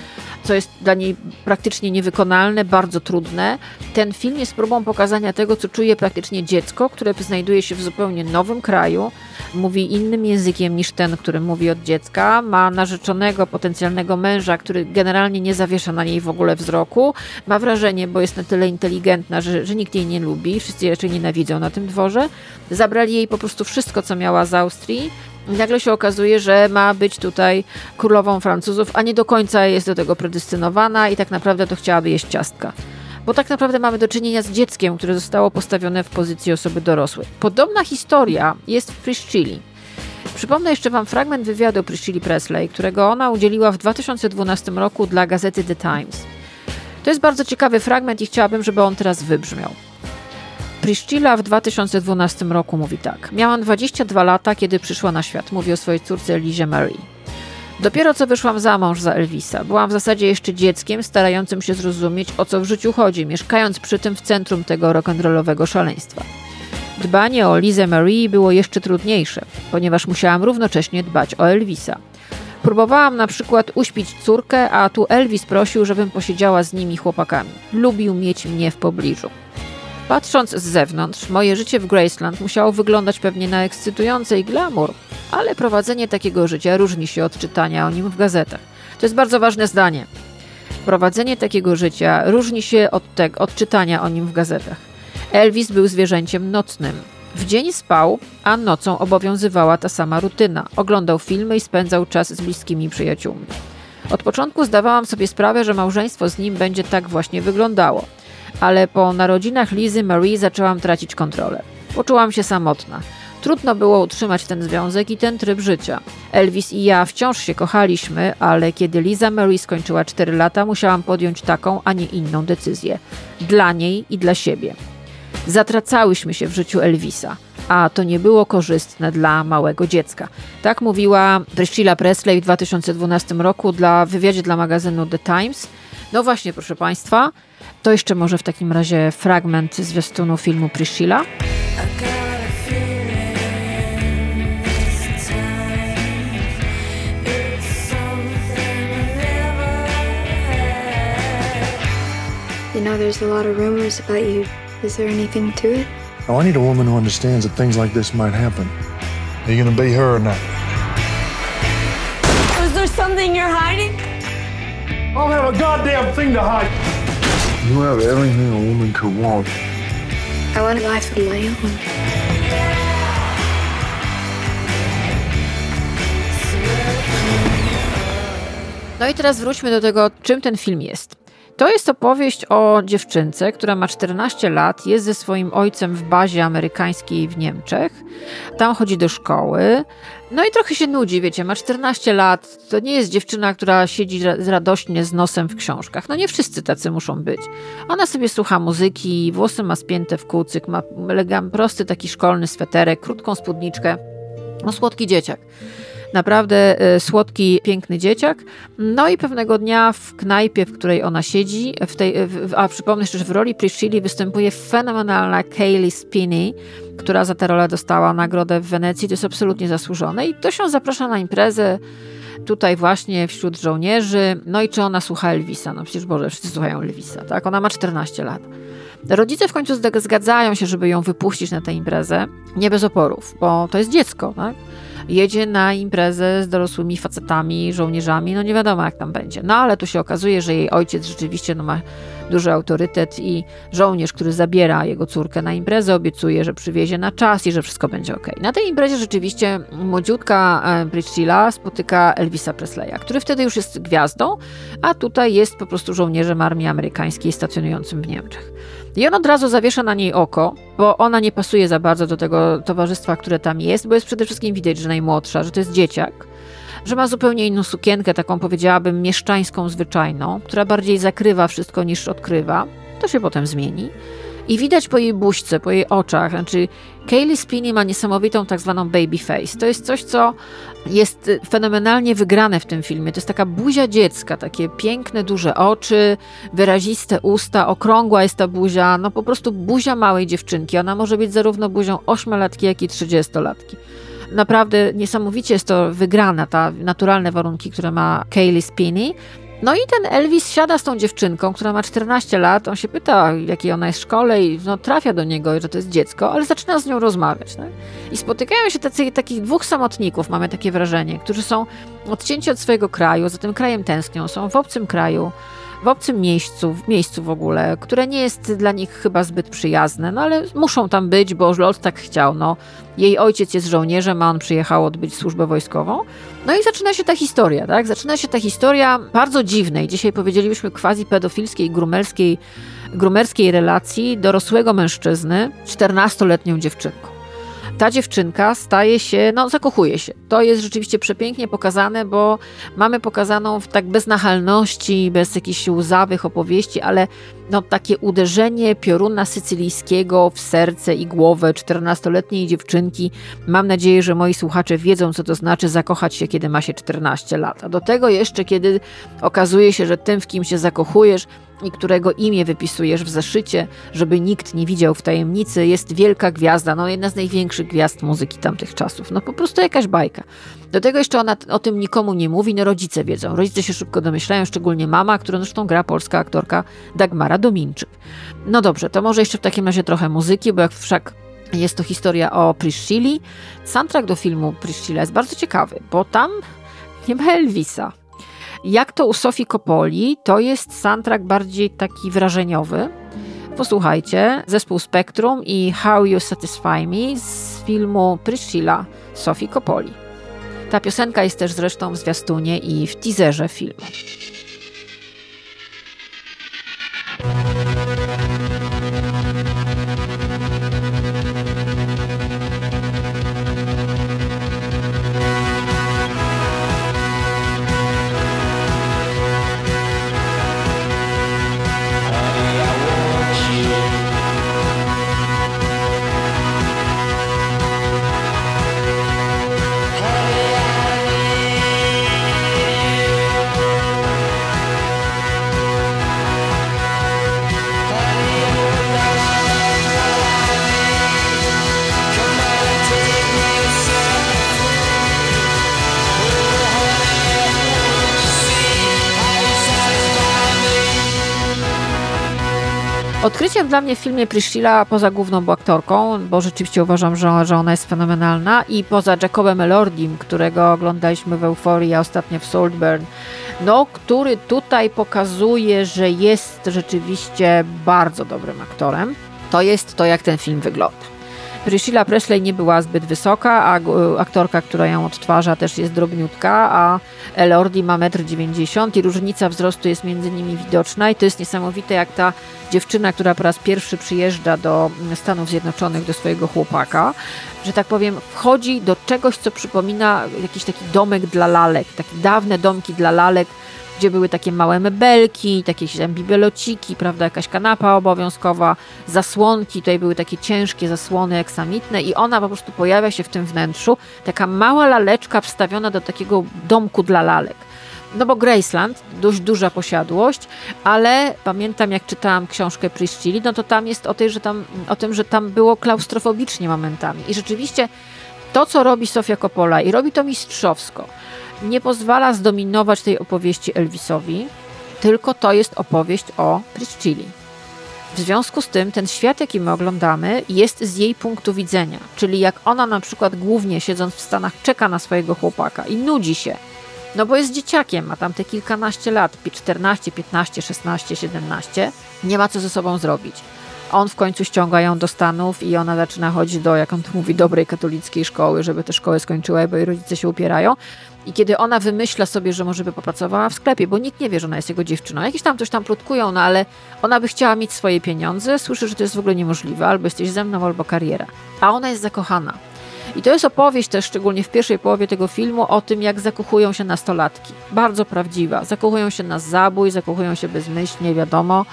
co jest dla niej praktycznie niewykonalne, bardzo trudne. Ten film jest próbą pokazania tego, co czuje praktycznie dziecko, które znajduje się w zupełnie nowym kraju, mówi innym językiem niż ten, który mówi od dziecka, ma narzeczonego, potencjalnego męża, który generalnie nie zawiesza na niej w ogóle wzroku, ma wrażenie, bo jest na tyle inteligentna, że, że nikt jej nie lubi, wszyscy raczej nienawidzą na tym dworze. Zabrali jej po prostu wszystko, co miała z Austrii, i nagle się okazuje, że ma być tutaj królową Francuzów, a nie do końca jest do tego predestynowana i tak naprawdę to chciałaby jeść ciastka. Bo tak naprawdę mamy do czynienia z dzieckiem, które zostało postawione w pozycji osoby dorosłej. Podobna historia jest w Priscilli. Przypomnę jeszcze Wam fragment wywiadu Priscilli Presley, którego ona udzieliła w 2012 roku dla gazety The Times. To jest bardzo ciekawy fragment i chciałabym, żeby on teraz wybrzmiał. Priscilla w 2012 roku mówi tak. Miałam 22 lata, kiedy przyszła na świat. Mówi o swojej córce Lizie Marie. Dopiero co wyszłam za mąż za Elvisa. Byłam w zasadzie jeszcze dzieckiem, starającym się zrozumieć, o co w życiu chodzi, mieszkając przy tym w centrum tego rock'n'rollowego szaleństwa. Dbanie o Lizę Marie było jeszcze trudniejsze, ponieważ musiałam równocześnie dbać o Elvisa. Próbowałam na przykład uśpić córkę, a tu Elvis prosił, żebym posiedziała z nimi chłopakami. Lubił mieć mnie w pobliżu. Patrząc z zewnątrz, moje życie w Graceland musiało wyglądać pewnie na ekscytujące i glamour, ale prowadzenie takiego życia różni się od czytania o nim w gazetach. To jest bardzo ważne zdanie. Prowadzenie takiego życia różni się od, te, od czytania o nim w gazetach. Elvis był zwierzęciem nocnym. W dzień spał, a nocą obowiązywała ta sama rutyna. Oglądał filmy i spędzał czas z bliskimi przyjaciółmi. Od początku zdawałam sobie sprawę, że małżeństwo z nim będzie tak właśnie wyglądało. Ale po narodzinach Lizy Marie zaczęłam tracić kontrolę. Poczułam się samotna. Trudno było utrzymać ten związek i ten tryb życia. Elvis i ja wciąż się kochaliśmy, ale kiedy Liza Marie skończyła 4 lata, musiałam podjąć taką, a nie inną decyzję. Dla niej i dla siebie. Zatracałyśmy się w życiu Elvisa, a to nie było korzystne dla małego dziecka. Tak mówiła Priscilla Presley w 2012 roku dla wywiadzie dla magazynu The Times. No właśnie, proszę Państwa, to jeszcze może w takim razie fragment zwiastunu filmu Priscilla. You know, there's a lot of rumors about you. Is there anything to it? Oh, I need a woman who understands that things like this might happen. Are you gonna be her or not? Is there something you're hiding? I don't have a goddamn thing to hide. You have everything a woman could want. I want a life of my own. No i teraz wróćmy do tego, czym ten film jest. To jest opowieść o dziewczynce, która ma 14 lat, jest ze swoim ojcem w bazie amerykańskiej w Niemczech. Tam chodzi do szkoły. No i trochę się nudzi, wiecie, ma 14 lat. To nie jest dziewczyna, która siedzi ra- radośnie z nosem w książkach. No nie wszyscy tacy muszą być. Ona sobie słucha muzyki, włosy ma spięte w kucyk, ma elegant, prosty taki szkolny sweterek, krótką spódniczkę. No słodki dzieciak. Naprawdę e, słodki, piękny dzieciak. No i pewnego dnia w knajpie, w której ona siedzi, w tej, a przypomnę jeszcze, że w roli Priscilli występuje fenomenalna Kaylee Spinney, która za tę rolę dostała nagrodę w Wenecji. To jest absolutnie zasłużone. I to się zaprasza na imprezę tutaj właśnie wśród żołnierzy. No i czy ona słucha Elvisa? No przecież Boże, wszyscy słuchają Elvisa, tak? Ona ma 14 lat. Rodzice w końcu zgadzają się, żeby ją wypuścić na tę imprezę, nie bez oporów, bo to jest dziecko, tak? Jedzie na imprezę z dorosłymi facetami, żołnierzami, no nie wiadomo jak tam będzie. No ale tu się okazuje, że jej ojciec rzeczywiście no, ma duży autorytet i żołnierz, który zabiera jego córkę na imprezę, obiecuje, że przywiezie na czas i że wszystko będzie ok. Na tej imprezie rzeczywiście młodziutka e, Priscilla spotyka Elvisa Presleya, który wtedy już jest gwiazdą, a tutaj jest po prostu żołnierzem armii amerykańskiej stacjonującym w Niemczech. I on od razu zawiesza na niej oko, bo ona nie pasuje za bardzo do tego towarzystwa, które tam jest, bo jest przede wszystkim widać, że najmłodsza, że to jest dzieciak, że ma zupełnie inną sukienkę, taką powiedziałabym mieszczańską, zwyczajną, która bardziej zakrywa wszystko niż odkrywa. To się potem zmieni. I widać po jej buźce, po jej oczach, znaczy Kaylee Spinney ma niesamowitą tak zwaną baby face. To jest coś, co jest y, fenomenalnie wygrane w tym filmie. To jest taka buzia dziecka, takie piękne, duże oczy, wyraziste usta, okrągła jest ta buzia, no po prostu buzia małej dziewczynki. Ona może być zarówno buzią ośmiolatki, jak i trzydziestolatki. Naprawdę niesamowicie jest to wygrana, ta naturalne warunki, które ma Kaylee Spinney. No i ten Elvis siada z tą dziewczynką, która ma 14 lat. On się pyta, w jakiej ona jest szkole, i no, trafia do niego, że to jest dziecko, ale zaczyna z nią rozmawiać. Tak? I spotykają się tacy, takich dwóch samotników, mamy takie wrażenie, którzy są odcięci od swojego kraju, za tym krajem tęsknią, są w obcym kraju, w obcym miejscu, w miejscu w ogóle, które nie jest dla nich chyba zbyt przyjazne, no ale muszą tam być, bo Lot tak chciał. No. Jej ojciec jest żołnierzem, a on przyjechał odbyć służbę wojskową. No i zaczyna się ta historia, tak? Zaczyna się ta historia bardzo dziwnej, dzisiaj powiedzielibyśmy quasi pedofilskiej, grumerskiej, grumerskiej relacji dorosłego mężczyzny, 14-letnią dziewczynką ta dziewczynka staje się, no zakochuje się. To jest rzeczywiście przepięknie pokazane, bo mamy pokazaną w tak bez nachalności, bez jakichś łzawych opowieści, ale no takie uderzenie pioruna sycylijskiego w serce i głowę 14-letniej dziewczynki. Mam nadzieję, że moi słuchacze wiedzą, co to znaczy zakochać się, kiedy ma się 14 lat. A do tego jeszcze, kiedy okazuje się, że tym, w kim się zakochujesz, i którego imię wypisujesz w zeszycie, żeby nikt nie widział w tajemnicy, jest wielka gwiazda, no jedna z największych gwiazd muzyki tamtych czasów. No po prostu jakaś bajka. Do tego jeszcze ona o tym nikomu nie mówi, no rodzice wiedzą. Rodzice się szybko domyślają, szczególnie mama, którą zresztą gra polska aktorka Dagmara Dominczyk. No dobrze, to może jeszcze w takim razie trochę muzyki, bo jak wszak jest to historia o Priscilli. Soundtrack do filmu Priscilla jest bardzo ciekawy, bo tam nie ma Elvisa. Jak to u Sofii Coppoli, to jest soundtrack bardziej taki wrażeniowy. Posłuchajcie, zespół Spectrum i How You Satisfy Me z filmu Priscilla Sofii Coppoli. Ta piosenka jest też zresztą w zwiastunie i w teaserze filmu. Dla mnie w filmie Priscilla poza główną aktorką, bo rzeczywiście uważam, że, że ona jest fenomenalna i poza Jacobem Elordim, którego oglądaliśmy w Euforii, a ostatnio w Saltburn, no, który tutaj pokazuje, że jest rzeczywiście bardzo dobrym aktorem, to jest to, jak ten film wygląda. Priscilla Presley nie była zbyt wysoka, a aktorka, która ją odtwarza też jest drobniutka, a Elordi ma 1,90 m i różnica wzrostu jest między nimi widoczna i to jest niesamowite, jak ta dziewczyna, która po raz pierwszy przyjeżdża do Stanów Zjednoczonych, do swojego chłopaka, że tak powiem, wchodzi do czegoś, co przypomina jakiś taki domek dla lalek, takie dawne domki dla lalek, gdzie były takie małe mebelki, takie tam prawda, jakaś kanapa obowiązkowa, zasłonki, tutaj były takie ciężkie zasłony eksamitne i ona po prostu pojawia się w tym wnętrzu, taka mała laleczka wstawiona do takiego domku dla lalek. No bo Graceland, dość duża posiadłość, ale pamiętam jak czytałam książkę Priscilli, no to tam jest o, tej, że tam, o tym, że tam było klaustrofobicznie momentami. I rzeczywiście to, co robi Sofia Coppola i robi to mistrzowsko, nie pozwala zdominować tej opowieści Elvisowi, tylko to jest opowieść o Priscilli. W związku z tym ten świat, jaki my oglądamy, jest z jej punktu widzenia. Czyli jak ona na przykład głównie siedząc w Stanach czeka na swojego chłopaka i nudzi się, no bo jest dzieciakiem, ma tam te kilkanaście lat, 14, 15, 16, 17, nie ma co ze sobą zrobić. On w końcu ściąga ją do Stanów i ona zaczyna chodzić do, jak on mówi, dobrej katolickiej szkoły, żeby tę szkołę skończyła, bo jej rodzice się upierają. I kiedy ona wymyśla sobie, że może by popracowała w sklepie, bo nikt nie wie, że ona jest jego dziewczyną. Jakieś tam coś tam plotkują, no ale ona by chciała mieć swoje pieniądze, słyszy, że to jest w ogóle niemożliwe, albo jesteś ze mną, albo kariera. A ona jest zakochana. I to jest opowieść też, szczególnie w pierwszej połowie tego filmu, o tym, jak zakochują się nastolatki. Bardzo prawdziwa. Zakochują się na zabój, zakochują się bezmyślnie, wiadomo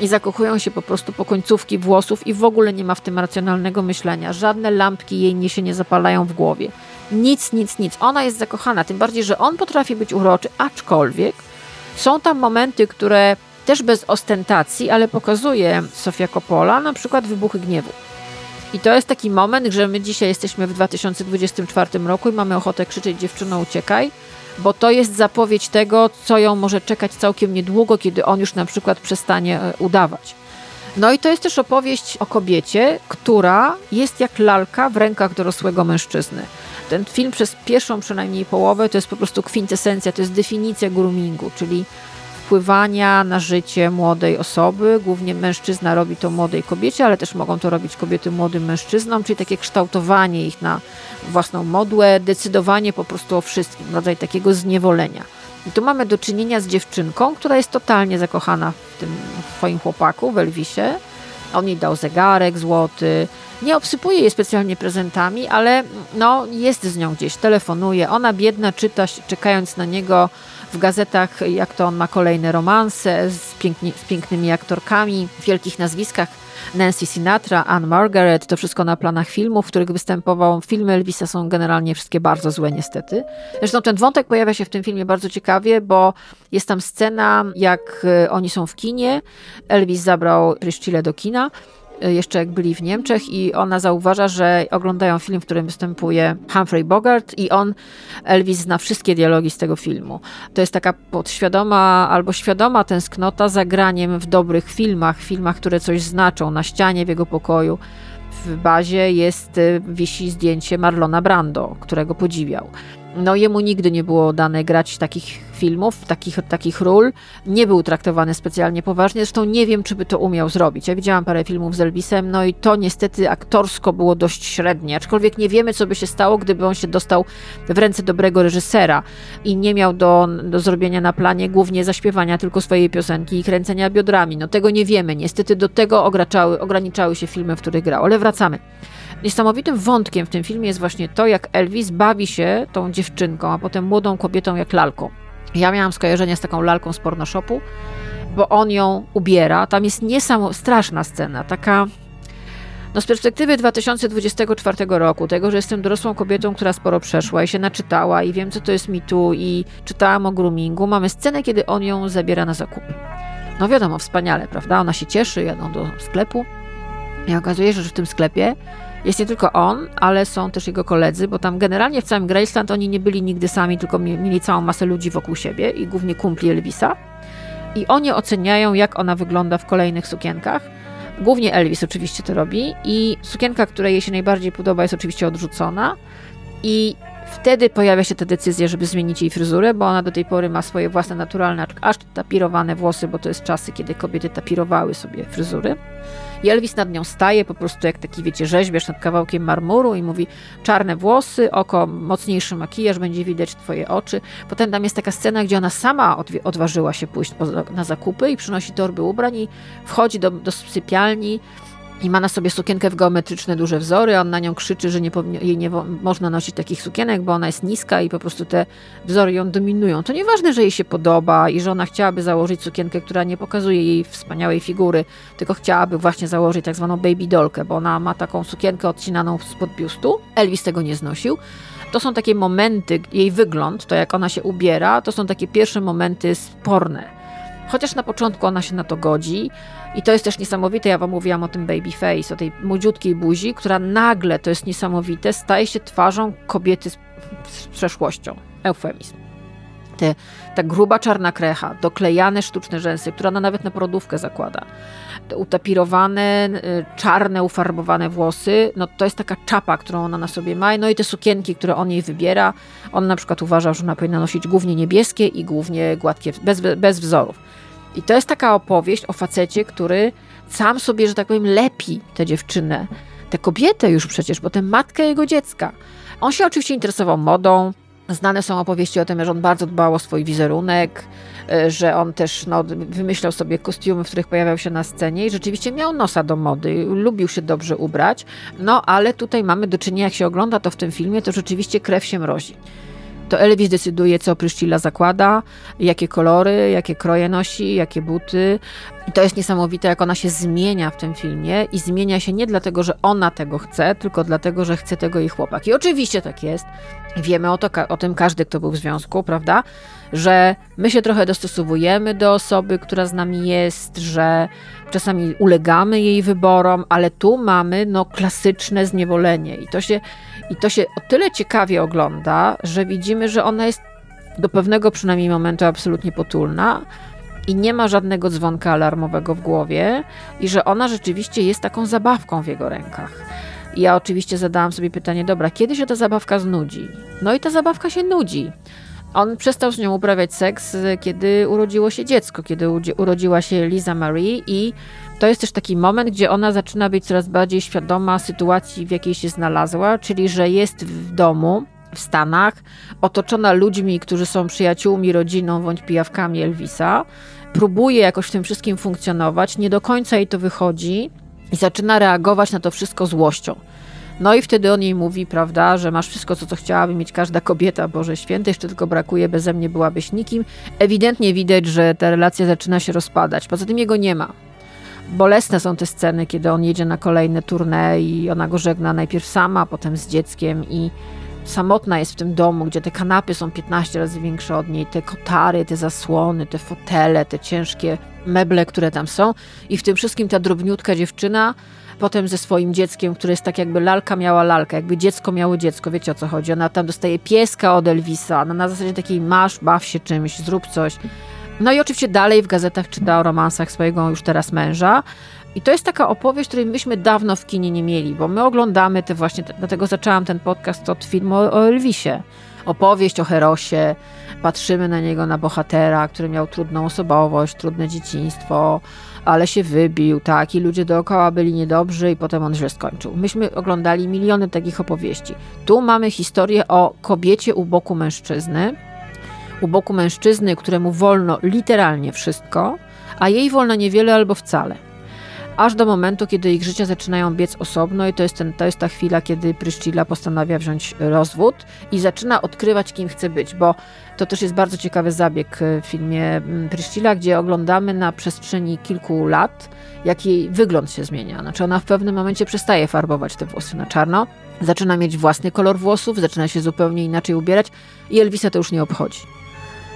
i zakochują się po prostu po końcówki włosów i w ogóle nie ma w tym racjonalnego myślenia. Żadne lampki jej nie się nie zapalają w głowie. Nic, nic, nic. Ona jest zakochana, tym bardziej, że on potrafi być uroczy, aczkolwiek są tam momenty, które też bez ostentacji, ale pokazuje Sofia Coppola, na przykład wybuchy gniewu. I to jest taki moment, że my dzisiaj jesteśmy w 2024 roku i mamy ochotę krzyczeć dziewczyno uciekaj, bo to jest zapowiedź tego, co ją może czekać całkiem niedługo, kiedy on już na przykład przestanie e, udawać. No i to jest też opowieść o kobiecie, która jest jak lalka w rękach dorosłego mężczyzny. Ten film przez pierwszą przynajmniej połowę to jest po prostu kwintesencja, to jest definicja groomingu, czyli wpływania na życie młodej osoby. Głównie mężczyzna robi to młodej kobiecie, ale też mogą to robić kobiety młodym mężczyznom, czyli takie kształtowanie ich na własną modłę, decydowanie po prostu o wszystkim, rodzaj takiego zniewolenia. I tu mamy do czynienia z dziewczynką, która jest totalnie zakochana w tym swoim chłopaku, w Elvisie. On jej dał zegarek złoty, nie obsypuje jej specjalnie prezentami, ale no, jest z nią gdzieś, telefonuje. Ona biedna czyta, czekając na niego w gazetach, jak to on ma kolejne romanse z, piękni, z pięknymi aktorkami, w wielkich nazwiskach Nancy Sinatra, Anne Margaret, to wszystko na planach filmów, w których występował. Filmy Elvisa są generalnie wszystkie bardzo złe niestety. Zresztą ten wątek pojawia się w tym filmie bardzo ciekawie, bo jest tam scena, jak e, oni są w kinie. Elvis zabrał Priscilla do kina Y, jeszcze jak byli w Niemczech i ona zauważa, że oglądają film, w którym występuje Humphrey Bogart i on, Elvis, zna wszystkie dialogi z tego filmu. To jest taka podświadoma albo świadoma tęsknota za graniem w dobrych filmach, filmach, które coś znaczą, na ścianie w jego pokoju. W bazie jest, y, wisi zdjęcie Marlona Brando, którego podziwiał. No jemu nigdy nie było dane grać takich filmów, takich, takich ról. Nie był traktowany specjalnie poważnie, zresztą nie wiem, czy by to umiał zrobić. Ja widziałam parę filmów z Elvisem, no i to niestety aktorsko było dość średnie, aczkolwiek nie wiemy, co by się stało, gdyby on się dostał w ręce dobrego reżysera i nie miał do, do zrobienia na planie głównie zaśpiewania tylko swojej piosenki i kręcenia biodrami. No tego nie wiemy. Niestety do tego ograniczały, się filmy, w których grał. Ale wracamy. Niesamowitym wątkiem w tym filmie jest właśnie to, jak Elvis bawi się tą dziewczynką, a potem młodą kobietą jak lalką. Ja miałam skojarzenie z taką lalką z pornoshopu, bo on ją ubiera. Tam jest niesamowita, straszna scena, taka no z perspektywy 2024 roku, tego, że jestem dorosłą kobietą, która sporo przeszła i się naczytała i wiem, co to jest mitu i czytałam o groomingu, mamy scenę, kiedy on ją zabiera na zakupy. No wiadomo, wspaniale, prawda? Ona się cieszy, jadą do sklepu i okazuje się, że w tym sklepie jest nie tylko on, ale są też jego koledzy, bo tam generalnie w całym Graceland oni nie byli nigdy sami, tylko mieli całą masę ludzi wokół siebie i głównie kumpli Elvisa. I oni oceniają, jak ona wygląda w kolejnych sukienkach. Głównie Elvis oczywiście to robi i sukienka, która jej się najbardziej podoba, jest oczywiście odrzucona. I wtedy pojawia się ta decyzja, żeby zmienić jej fryzurę, bo ona do tej pory ma swoje własne naturalne, aż tapirowane włosy, bo to jest czasy, kiedy kobiety tapirowały sobie fryzury. I Elvis nad nią staje po prostu jak taki, wiecie, rzeźbiarz nad kawałkiem marmuru i mówi czarne włosy, oko, mocniejszy makijaż, będzie widać twoje oczy. Potem tam jest taka scena, gdzie ona sama odważyła się pójść na zakupy i przynosi torby ubrań i wchodzi do, do sypialni i ma na sobie sukienkę w geometryczne duże wzory, a on na nią krzyczy, że nie, jej nie można nosić takich sukienek, bo ona jest niska i po prostu te wzory ją dominują. To nieważne, że jej się podoba i że ona chciałaby założyć sukienkę, która nie pokazuje jej wspaniałej figury, tylko chciałaby właśnie założyć tak zwaną baby dolkę, bo ona ma taką sukienkę odcinaną spod biustu. Elvis tego nie znosił. To są takie momenty, jej wygląd, to jak ona się ubiera, to są takie pierwsze momenty sporne Chociaż na początku ona się na to godzi i to jest też niesamowite, ja wam mówiłam o tym baby face, o tej młodziutkiej buzi, która nagle, to jest niesamowite, staje się twarzą kobiety z, z przeszłością. Eufemizm. Te, ta gruba czarna krecha, doklejane sztuczne rzęsy, które ona nawet na produówkę zakłada, utapirowane, y, czarne, ufarbowane włosy, no to jest taka czapa, którą ona na sobie ma, no i te sukienki, które on jej wybiera, on na przykład uważa, że ona powinna nosić głównie niebieskie i głównie gładkie, bez, bez wzorów. I to jest taka opowieść o facecie, który sam sobie, że tak powiem, lepi tę dziewczynę, tę kobietę już przecież, bo tę matkę jego dziecka. On się oczywiście interesował modą, Znane są opowieści o tym, że on bardzo dbał o swój wizerunek, e, że on też no, wymyślał sobie kostiumy, w których pojawiał się na scenie i rzeczywiście miał nosa do mody, lubił się dobrze ubrać. No ale tutaj mamy do czynienia, jak się ogląda to w tym filmie, to rzeczywiście krew się mrozi to Elvis decyduje, co Pryszcila zakłada, jakie kolory, jakie kroje nosi, jakie buty. I to jest niesamowite, jak ona się zmienia w tym filmie i zmienia się nie dlatego, że ona tego chce, tylko dlatego, że chce tego jej chłopak. I oczywiście tak jest. Wiemy o, to, o tym każdy, kto był w związku, prawda? Że my się trochę dostosowujemy do osoby, która z nami jest, że czasami ulegamy jej wyborom, ale tu mamy no, klasyczne zniewolenie. I to się i to się o tyle ciekawie ogląda, że widzimy, że ona jest do pewnego przynajmniej momentu absolutnie potulna i nie ma żadnego dzwonka alarmowego w głowie i że ona rzeczywiście jest taką zabawką w jego rękach. I ja oczywiście zadałam sobie pytanie, dobra, kiedy się ta zabawka znudzi? No i ta zabawka się nudzi. On przestał z nią uprawiać seks, kiedy urodziło się dziecko, kiedy urodziła się Liza Marie i to jest też taki moment, gdzie ona zaczyna być coraz bardziej świadoma sytuacji, w jakiej się znalazła, czyli że jest w domu, w Stanach, otoczona ludźmi, którzy są przyjaciółmi, rodziną bądź pijawkami Elvisa. Próbuje jakoś w tym wszystkim funkcjonować, nie do końca jej to wychodzi i zaczyna reagować na to wszystko złością. No i wtedy on jej mówi, prawda, że masz wszystko, co, co chciałaby mieć każda kobieta, Boże Święty, jeszcze tylko brakuje, beze mnie byłabyś nikim. Ewidentnie widać, że ta relacja zaczyna się rozpadać. Poza tym jego nie ma Bolesne są te sceny, kiedy on jedzie na kolejne tournée i ona go żegna najpierw sama, potem z dzieckiem i samotna jest w tym domu, gdzie te kanapy są 15 razy większe od niej, te kotary, te zasłony, te fotele, te ciężkie meble, które tam są i w tym wszystkim ta drobniutka dziewczyna potem ze swoim dzieckiem, które jest tak jakby lalka miała lalkę, jakby dziecko miało dziecko, wiecie o co chodzi. Ona tam dostaje pieska od Elvisa, no na zasadzie takiej masz, baw się czymś, zrób coś. No i oczywiście dalej w gazetach czyta o romansach swojego już teraz męża. I to jest taka opowieść, której myśmy dawno w kinie nie mieli, bo my oglądamy te właśnie, dlatego zaczęłam ten podcast od filmu o Elvisie. Opowieść o Herosie, patrzymy na niego, na bohatera, który miał trudną osobowość, trudne dzieciństwo, ale się wybił, tak, i ludzie dookoła byli niedobrzy i potem on źle skończył. Myśmy oglądali miliony takich opowieści. Tu mamy historię o kobiecie u boku mężczyzny, u boku mężczyzny, któremu wolno literalnie wszystko, a jej wolno niewiele albo wcale aż do momentu, kiedy ich życia zaczynają biec osobno i to jest, ten, to jest ta chwila, kiedy Pryszcila postanawia wziąć rozwód i zaczyna odkrywać, kim chce być, bo to też jest bardzo ciekawy zabieg w filmie mm, Pryszcila, gdzie oglądamy na przestrzeni kilku lat, jak jej wygląd się zmienia. Znaczy ona w pewnym momencie przestaje farbować te włosy na czarno, zaczyna mieć własny kolor włosów, zaczyna się zupełnie inaczej ubierać i Elvisa to już nie obchodzi.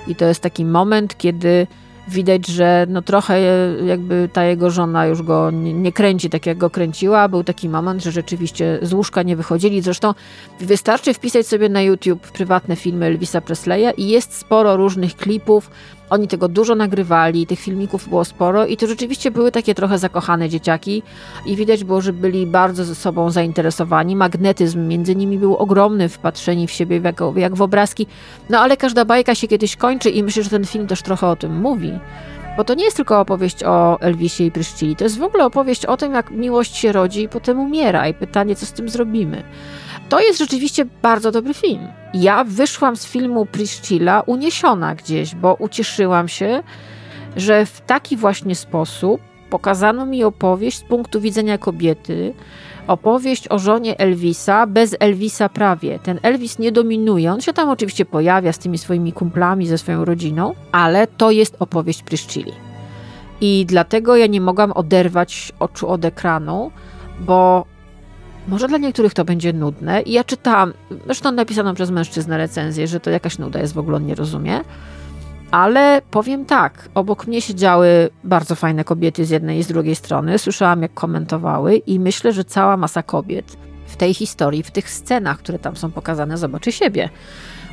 I to jest taki moment, kiedy widać, że no trochę jakby ta jego żona już go nie, kręci tak, jak go kręciła. Był taki moment, że rzeczywiście z łóżka nie wychodzili. Zresztą wystarczy wpisać sobie na YouTube prywatne filmy Elvisa Presleya i jest sporo różnych klipów, oni tego dużo nagrywali, tych filmików było sporo i to rzeczywiście były takie trochę zakochane dzieciaki i widać było, że byli bardzo ze sobą zainteresowani. Magnetyzm między nimi był ogromny w patrzeniu w siebie jak, jak w obrazki. No ale każda bajka się kiedyś kończy i myślę, że ten film też trochę o tym mówi. Bo to nie jest tylko opowieść o Elvisie i Pryszcili, to jest w ogóle opowieść o tym, jak miłość się rodzi i potem umiera i pytanie, co z tym zrobimy. To jest rzeczywiście bardzo dobry film. Ja wyszłam z filmu Priscilla uniesiona gdzieś, bo ucieszyłam się, że w taki właśnie sposób pokazano mi opowieść z punktu widzenia kobiety, opowieść o żonie Elvisa, bez Elvisa prawie. Ten Elvis nie dominuje, on się tam oczywiście pojawia z tymi swoimi kumplami, ze swoją rodziną, ale to jest opowieść Priscilli. I dlatego ja nie mogłam oderwać oczu od ekranu, bo może dla niektórych to będzie nudne. I ja czytałam, zresztą napisaną przez mężczyznę recenzję, że to jakaś nuda jest, w ogóle on nie rozumie. Ale powiem tak, obok mnie siedziały bardzo fajne kobiety z jednej i z drugiej strony. Słyszałam, jak komentowały, i myślę, że cała masa kobiet w tej historii, w tych scenach, które tam są pokazane, zobaczy siebie.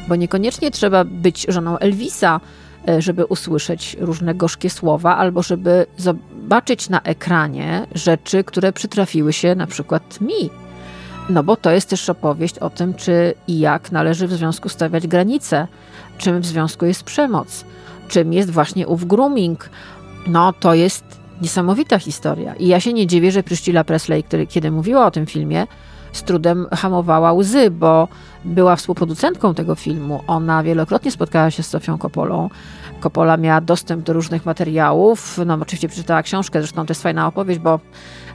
Bo niekoniecznie trzeba być żoną Elvisa, e, żeby usłyszeć różne gorzkie słowa, albo żeby zobaczyć na ekranie rzeczy, które przytrafiły się na przykład mi no bo to jest też opowieść o tym, czy i jak należy w związku stawiać granice, czym w związku jest przemoc, czym jest właśnie ów grooming. No to jest niesamowita historia. I ja się nie dziwię, że Priscilla Presley, który, kiedy mówiła o tym filmie, z trudem hamowała łzy, bo była współproducentką tego filmu. Ona wielokrotnie spotkała się z Sofią Kopolą. Coppola miała dostęp do różnych materiałów. No, oczywiście przeczytała książkę, zresztą to jest fajna opowieść, bo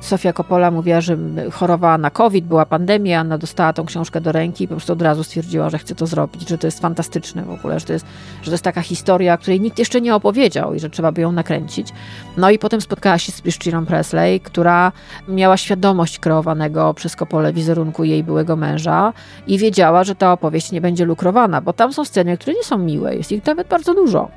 Sofia Coppola mówiła, że chorowała na COVID, była pandemia, ona dostała tą książkę do ręki i po prostu od razu stwierdziła, że chce to zrobić, że to jest fantastyczne w ogóle, że to jest, że to jest taka historia, której nikt jeszcze nie opowiedział i że trzeba by ją nakręcić. No i potem spotkała się z Christiną Presley, która miała świadomość kreowanego przez Coppolę wizerunku jej byłego męża i wiedziała, że ta opowieść nie będzie lukrowana, bo tam są sceny, które nie są miłe, jest ich nawet bardzo dużo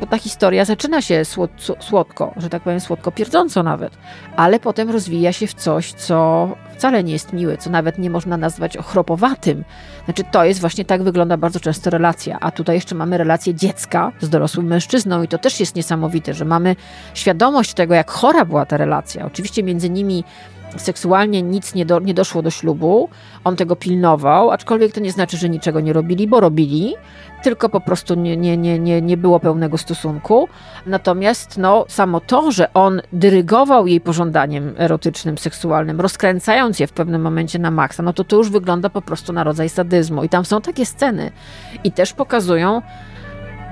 bo ta historia zaczyna się słod, słodko, że tak powiem, słodko pierdząco nawet, ale potem rozwija się w coś, co wcale nie jest miłe, co nawet nie można nazwać ochropowatym. Znaczy, to jest właśnie tak wygląda bardzo często relacja, a tutaj jeszcze mamy relację dziecka z dorosłym mężczyzną i to też jest niesamowite, że mamy świadomość tego, jak chora była ta relacja. Oczywiście między nimi seksualnie nic nie, do, nie doszło do ślubu, on tego pilnował, aczkolwiek to nie znaczy, że niczego nie robili, bo robili, tylko po prostu nie, nie, nie, nie, było pełnego stosunku. Natomiast no, samo to, że on dyrygował jej pożądaniem erotycznym, seksualnym, rozkręcając je w pewnym momencie na maksa, no to to już wygląda po prostu na rodzaj sadyzmu. I tam są takie sceny i też pokazują,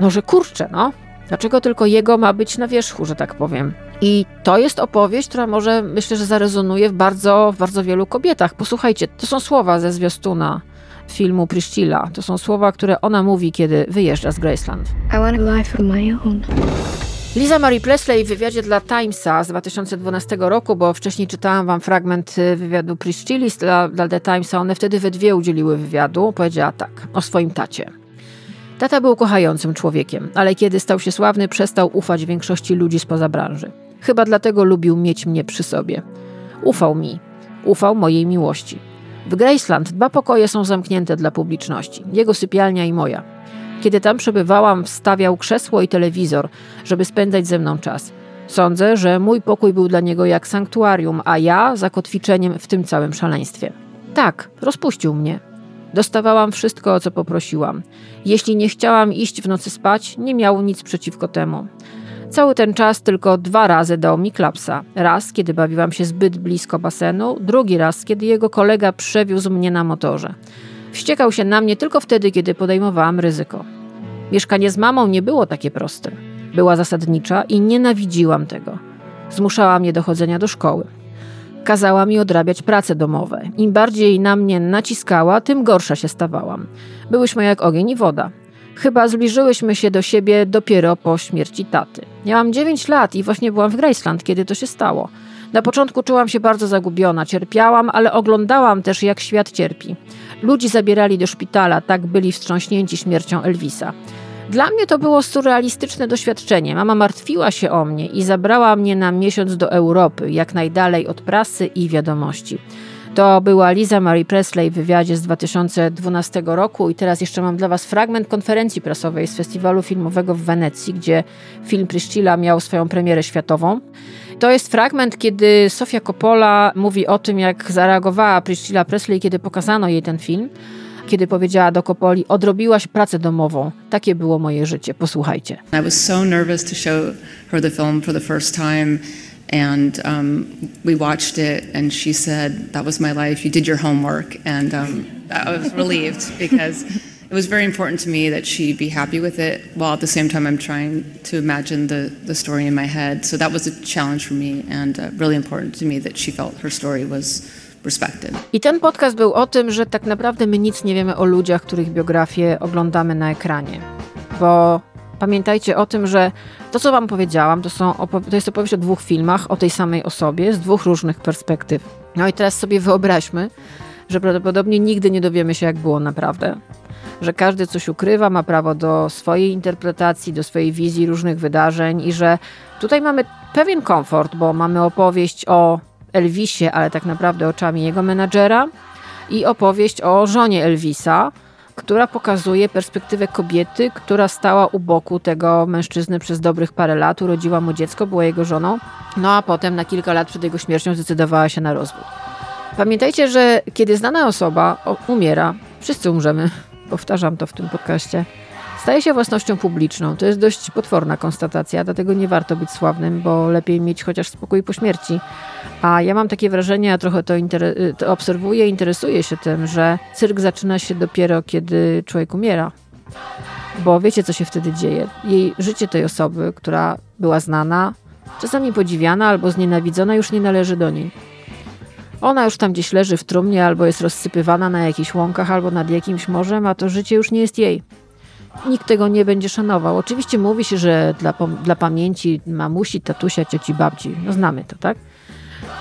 no że kurczę, no, Dlaczego tylko jego ma być na wierzchu, że tak powiem? I to jest opowieść, która może, myślę, że zarezonuje w bardzo, w bardzo wielu kobietach. Posłuchajcie, to są słowa ze zwiastuna filmu Priscilla. To są słowa, które ona mówi, kiedy wyjeżdża z Graceland. I want a life of my own. Liza Marie Presley w wywiadzie dla Timesa z 2012 roku, bo wcześniej czytałam wam fragment y, wywiadu Priscilli dla, dla The Timesa, one wtedy we dwie udzieliły wywiadu, powiedziała tak o swoim tacie. Tata był kochającym człowiekiem, ale kiedy stał się sławny, przestał ufać większości ludzi spoza branży. Chyba dlatego lubił mieć mnie przy sobie. Ufał mi, ufał mojej miłości. W Graceland dwa pokoje są zamknięte dla publiczności, jego sypialnia i moja. Kiedy tam przebywałam, wstawiał krzesło i telewizor, żeby spędzać ze mną czas. Sądzę, że mój pokój był dla niego jak sanktuarium, a ja zakotwiczeniem w tym całym szaleństwie. Tak, rozpuścił mnie. Dostawałam wszystko, o co poprosiłam. Jeśli nie chciałam iść w nocy spać, nie miał nic przeciwko temu. Cały ten czas tylko dwa razy dał mi klapsa. Raz, kiedy bawiłam się zbyt blisko basenu, drugi raz, kiedy jego kolega przewiózł mnie na motorze. Wściekał się na mnie tylko wtedy, kiedy podejmowałam ryzyko. Mieszkanie z mamą nie było takie proste. Była zasadnicza i nienawidziłam tego. Zmuszała mnie do chodzenia do szkoły. Kazała mi odrabiać prace domowe. Im bardziej na mnie naciskała, tym gorsza się stawałam. Byłyśmy jak ogień i woda. Chyba zbliżyłyśmy się do siebie dopiero po śmierci taty. Miałam 9 lat i właśnie byłam w Graceland, kiedy to się stało. Na początku czułam się bardzo zagubiona, cierpiałam, ale oglądałam też, jak świat cierpi. Ludzi zabierali do szpitala, tak byli wstrząśnięci śmiercią Elvisa. Dla mnie to było surrealistyczne doświadczenie. Mama martwiła się o mnie i zabrała mnie na miesiąc do Europy, jak najdalej od prasy i wiadomości. To była Liza Marie Presley w wywiadzie z 2012 roku i teraz jeszcze mam dla Was fragment konferencji prasowej z festiwalu filmowego w Wenecji, gdzie film Priscilla miał swoją premierę światową. To jest fragment, kiedy Sofia Coppola mówi o tym, jak zareagowała Priscilla Presley, kiedy pokazano jej ten film. Kiedy powiedziała do Coppoli, odrobiłaś pracę domową. Takie było moje życie. Posłuchajcie. I was so nervous to show her the film for the first time. And um, we watched it, and she said, That was my life. You did your homework. And um, I was relieved <laughs> because it was very important to me that she be happy with it while at the same time I'm trying to imagine the, the story in my head. So that was a challenge for me and uh, really important to me that she felt her story was. I ten podcast był o tym, że tak naprawdę my nic nie wiemy o ludziach, których biografię oglądamy na ekranie. Bo pamiętajcie o tym, że to, co wam powiedziałam, to, są to jest opowieść o dwóch filmach, o tej samej osobie, z dwóch różnych perspektyw. No i teraz sobie wyobraźmy, że prawdopodobnie nigdy nie dowiemy się, jak było naprawdę że każdy coś ukrywa, ma prawo do swojej interpretacji, do swojej wizji różnych wydarzeń i że tutaj mamy pewien komfort, bo mamy opowieść o Elvisie, ale tak naprawdę oczami jego menadżera i opowieść o żonie Elvisa, która pokazuje perspektywę kobiety, która stała u boku tego mężczyzny przez dobrych parę lat, urodziła mu dziecko, była jego żoną, no a potem na kilka lat przed jego śmiercią zdecydowała się na rozwód. Pamiętajcie, że kiedy znana osoba umiera, wszyscy umrzemy, powtarzam to w tym podcaście, staje się własnością publiczną. To jest dość potworna konstatacja, dlatego nie warto być sławnym, bo lepiej mieć chociaż spokój po śmierci. A ja mam takie wrażenie, ja trochę to, to obserwuję, interesuję się tym, że cyrk zaczyna się dopiero, kiedy człowiek umiera. Bo wiecie, co się wtedy dzieje. Jej życie tej osoby, która była znana, czasami podziwiana albo znienawidzona, już nie należy do niej. Ona już tam gdzieś leży w trumnie, albo jest rozsypywana na jakichś łąkach, albo nad jakimś morzem, a to życie już nie jest jej. Nikt tego nie będzie szanował. Oczywiście mówi się, że dla, dla pamięci mamusi, tatusia, cioci, babci. No znamy to, tak?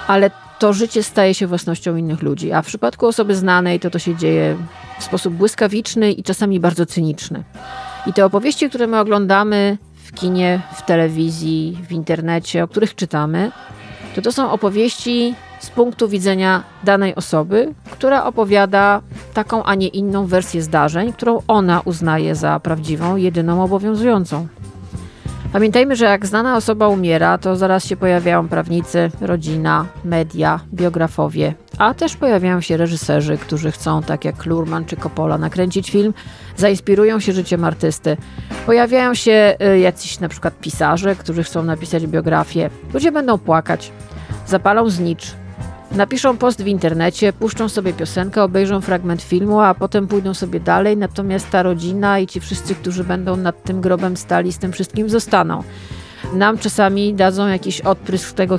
Ale to życie staje się własnością innych ludzi, a w przypadku osoby znanej to to się dzieje w sposób błyskawiczny i czasami bardzo cyniczny. I te opowieści, które my oglądamy w kinie, w telewizji, w internecie, o których czytamy, to to są opowieści z punktu widzenia danej osoby, która opowiada taką, a nie inną wersję zdarzeń, którą ona uznaje za prawdziwą, jedyną obowiązującą. Pamiętajmy, że jak znana osoba umiera, to zaraz się pojawiają prawnicy, rodzina, media, biografowie, a też pojawiają się reżyserzy, którzy chcą, tak jak Lurman czy Coppola, nakręcić film, zainspirują się życiem artysty. Pojawiają się y, jacyś na przykład pisarze, którzy chcą napisać biografię. Ludzie będą płakać, zapalą znicz, Napiszą post w internecie, puszczą sobie piosenkę, obejrzą fragment filmu, a potem pójdą sobie dalej, natomiast ta rodzina i ci wszyscy, którzy będą nad tym grobem stali, z tym wszystkim zostaną. nam czasami dadzą jakiś odprysk tego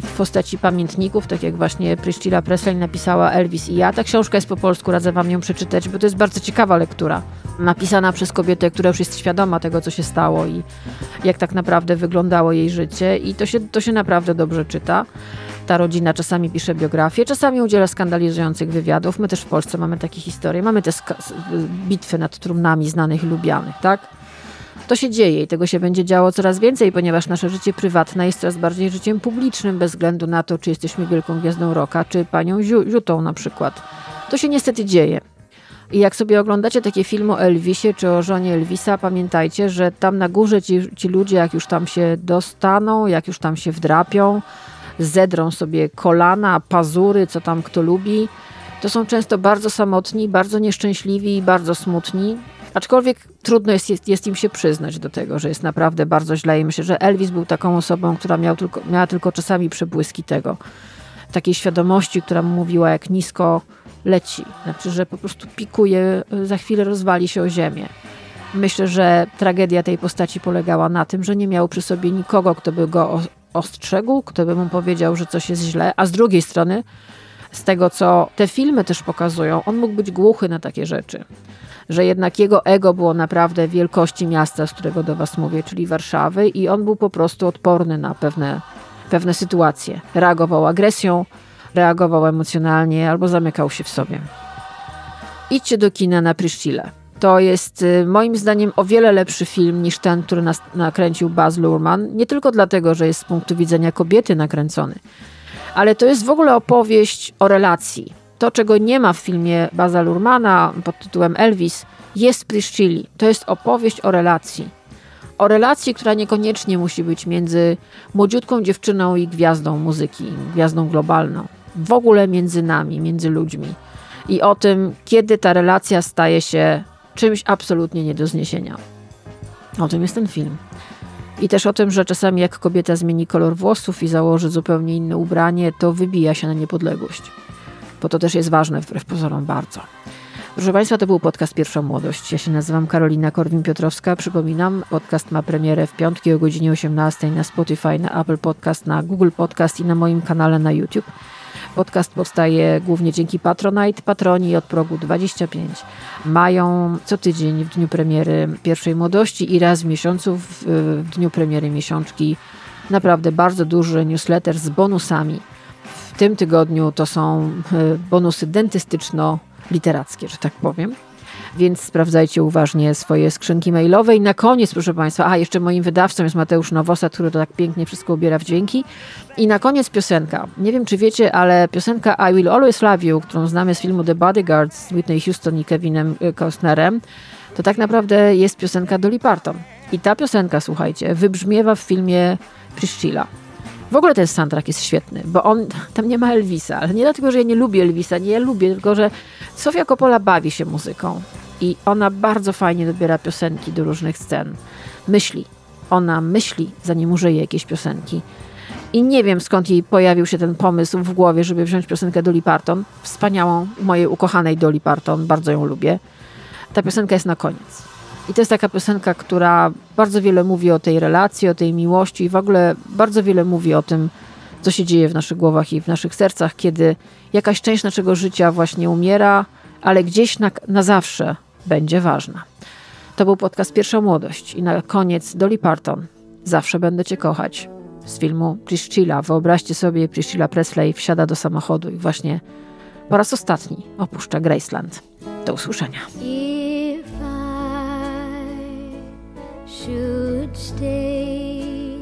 w postaci pamiętników, tak jak właśnie Priscilla Presley napisała Elvis i ja. Ta książka jest po polsku, radzę wam ją przeczytać, bo to jest bardzo ciekawa lektura. Napisana przez kobietę, która już jest świadoma tego, co się stało i jak tak naprawdę wyglądało jej życie i to się, to się naprawdę dobrze czyta. Ta rodzina czasami pisze biografię, czasami udziela skandalizujących wywiadów. My też w Polsce mamy takie historie. Mamy te bitwy nad trumnami znanych i lubianych, tak? To się dzieje i tego się będzie działo coraz więcej, ponieważ nasze życie prywatne jest coraz bardziej życiem publicznym, bez względu na to, czy jesteśmy wielką gwiazdą roka, czy panią Ziutą na przykład. To się niestety dzieje. I jak sobie oglądacie takie filmy o Elvisie czy o żonie Elvisa, pamiętajcie, że tam na górze ci, ci ludzie, jak już tam się dostaną, jak już tam się wdrapią, zedrą sobie kolana, pazury, co tam kto lubi, to są często bardzo samotni, bardzo nieszczęśliwi i bardzo smutni. Aczkolwiek trudno jest, jest, jest, im się przyznać do tego, że jest naprawdę bardzo źle i myślę, że Elvis był taką osobą, która miał tylko, miała tylko czasami przebłyski tego, takiej świadomości, która mu mówiła, jak nisko leci. Znaczy, że po prostu pikuje, za chwilę rozwali się o ziemię. Myślę, że tragedia tej postaci polegała na tym, że nie miał przy sobie nikogo, kto by go ostrzegł, kto by mu powiedział, że coś jest źle, a z drugiej strony, z tego co te filmy też pokazują, on mógł być głuchy na takie rzeczy że jednak jego ego było naprawdę wielkości miasta, z którego do Was mówię, czyli Warszawy, i on był po prostu odporny na pewne, pewne sytuacje. Reagował agresją, reagował emocjonalnie albo zamykał się w sobie. Idźcie do kina na Pryszcile. To jest y, moim zdaniem o wiele lepszy film niż ten, który nas nakręcił Baz Luhrmann. Nie tylko dlatego, że jest z punktu widzenia kobiety nakręcony, ale to jest w ogóle opowieść o relacji to, czego nie ma w filmie Baza Lurmana pod tytułem Elvis, jest Priscilli. To jest opowieść o relacji. O relacji, która niekoniecznie musi być między młodziutką dziewczyną i gwiazdą muzyki, gwiazdą globalną. W ogóle między nami, między ludźmi. I o tym, kiedy ta relacja staje się czymś absolutnie nie do zniesienia. O tym jest ten film. I też o tym, że czasami jak kobieta zmieni kolor włosów i założy zupełnie inne ubranie, to wybija się na niepodległość bo to też jest ważne wbrew pozorom bardzo. Proszę Państwa, to był podcast Pierwsza Młodość. Ja się nazywam Karolina Korwin-Piotrowska. Przypominam, podcast ma premierę w piątki o godzinie 18 na Spotify, na Apple Podcast, na Google Podcast i na moim kanale na YouTube. Podcast powstaje głównie dzięki Patronite. Patroni od progu 25 mają co tydzień w dniu premiery pierwszej młodości i raz w miesiącu w, w dniu premiery miesiączki naprawdę bardzo duży newsletter z bonusami tym tygodniu to są e, bonusy dentystyczno-literackie, że tak powiem. Więc sprawdzajcie uważnie swoje skrzynki mailowe. I na koniec, proszę Państwa, a jeszcze moim wydawcą jest Mateusz Nowosad, który to tak pięknie wszystko ubiera w dźwięki. I na koniec piosenka. Nie wiem, czy wiecie, ale piosenka I Will Always Love You, którą znamy z filmu The Bodyguard z Whitney Houston i Kevinem Costnerem, to tak naprawdę jest piosenka Dolly Parton. I ta piosenka, słuchajcie, wybrzmiewa w filmie Priscilla. W ogóle ten soundtrack jest świetny, bo on, tam nie ma Elvisa, ale nie dlatego, że ja nie lubię Elvisa, nie ja lubię, tylko że Sofia Coppola bawi się muzyką i ona bardzo fajnie dobiera piosenki do różnych scen. Myśli. Ona myśli, zanim użyje jakiejś piosenki. I nie wiem skąd jej pojawił się ten pomysł w głowie, żeby wziąć piosenkę Dolly Parton. Wspaniałą, mojej ukochanej Dolly Parton, bardzo ją lubię. Ta piosenka jest na koniec. I to jest taka piosenka, która bardzo wiele mówi o tej relacji, o tej miłości i w ogóle bardzo wiele mówi o tym, co się dzieje w naszych głowach i w naszych sercach, kiedy jakaś część naszego życia właśnie umiera, ale gdzieś na, na zawsze będzie ważna. To był podcast Pierwsza Młodość i na koniec Dolly Parton. Zawsze będę Cię kochać. Z filmu Priscilla. Wyobraźcie sobie, Priscilla Presley wsiada do samochodu i właśnie po raz ostatni opuszcza Graceland. Do usłyszenia. should stay,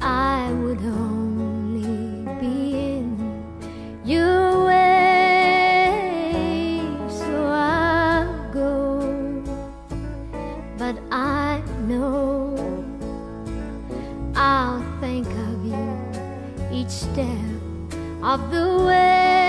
I would only be in your way. But I know I'll think of you each step of the way.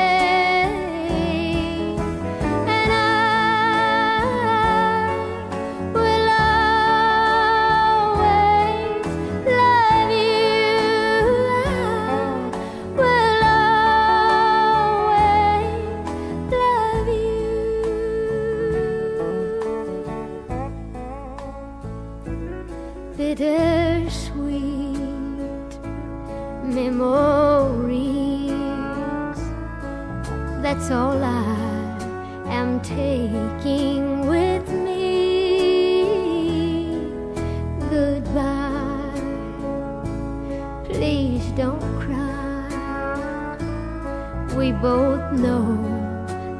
bittersweet memories. That's all I am taking with me. Goodbye. Please don't cry. We both know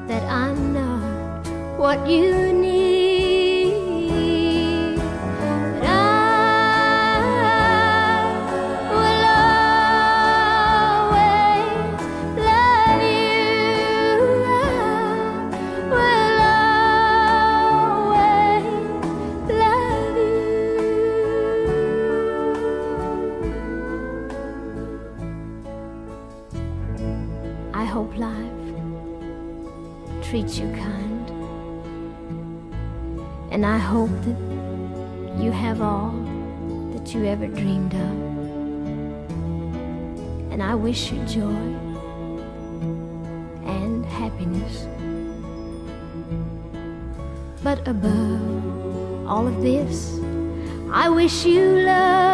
that I'm not what you need. Wish you joy and happiness. But above all of this, I wish you love.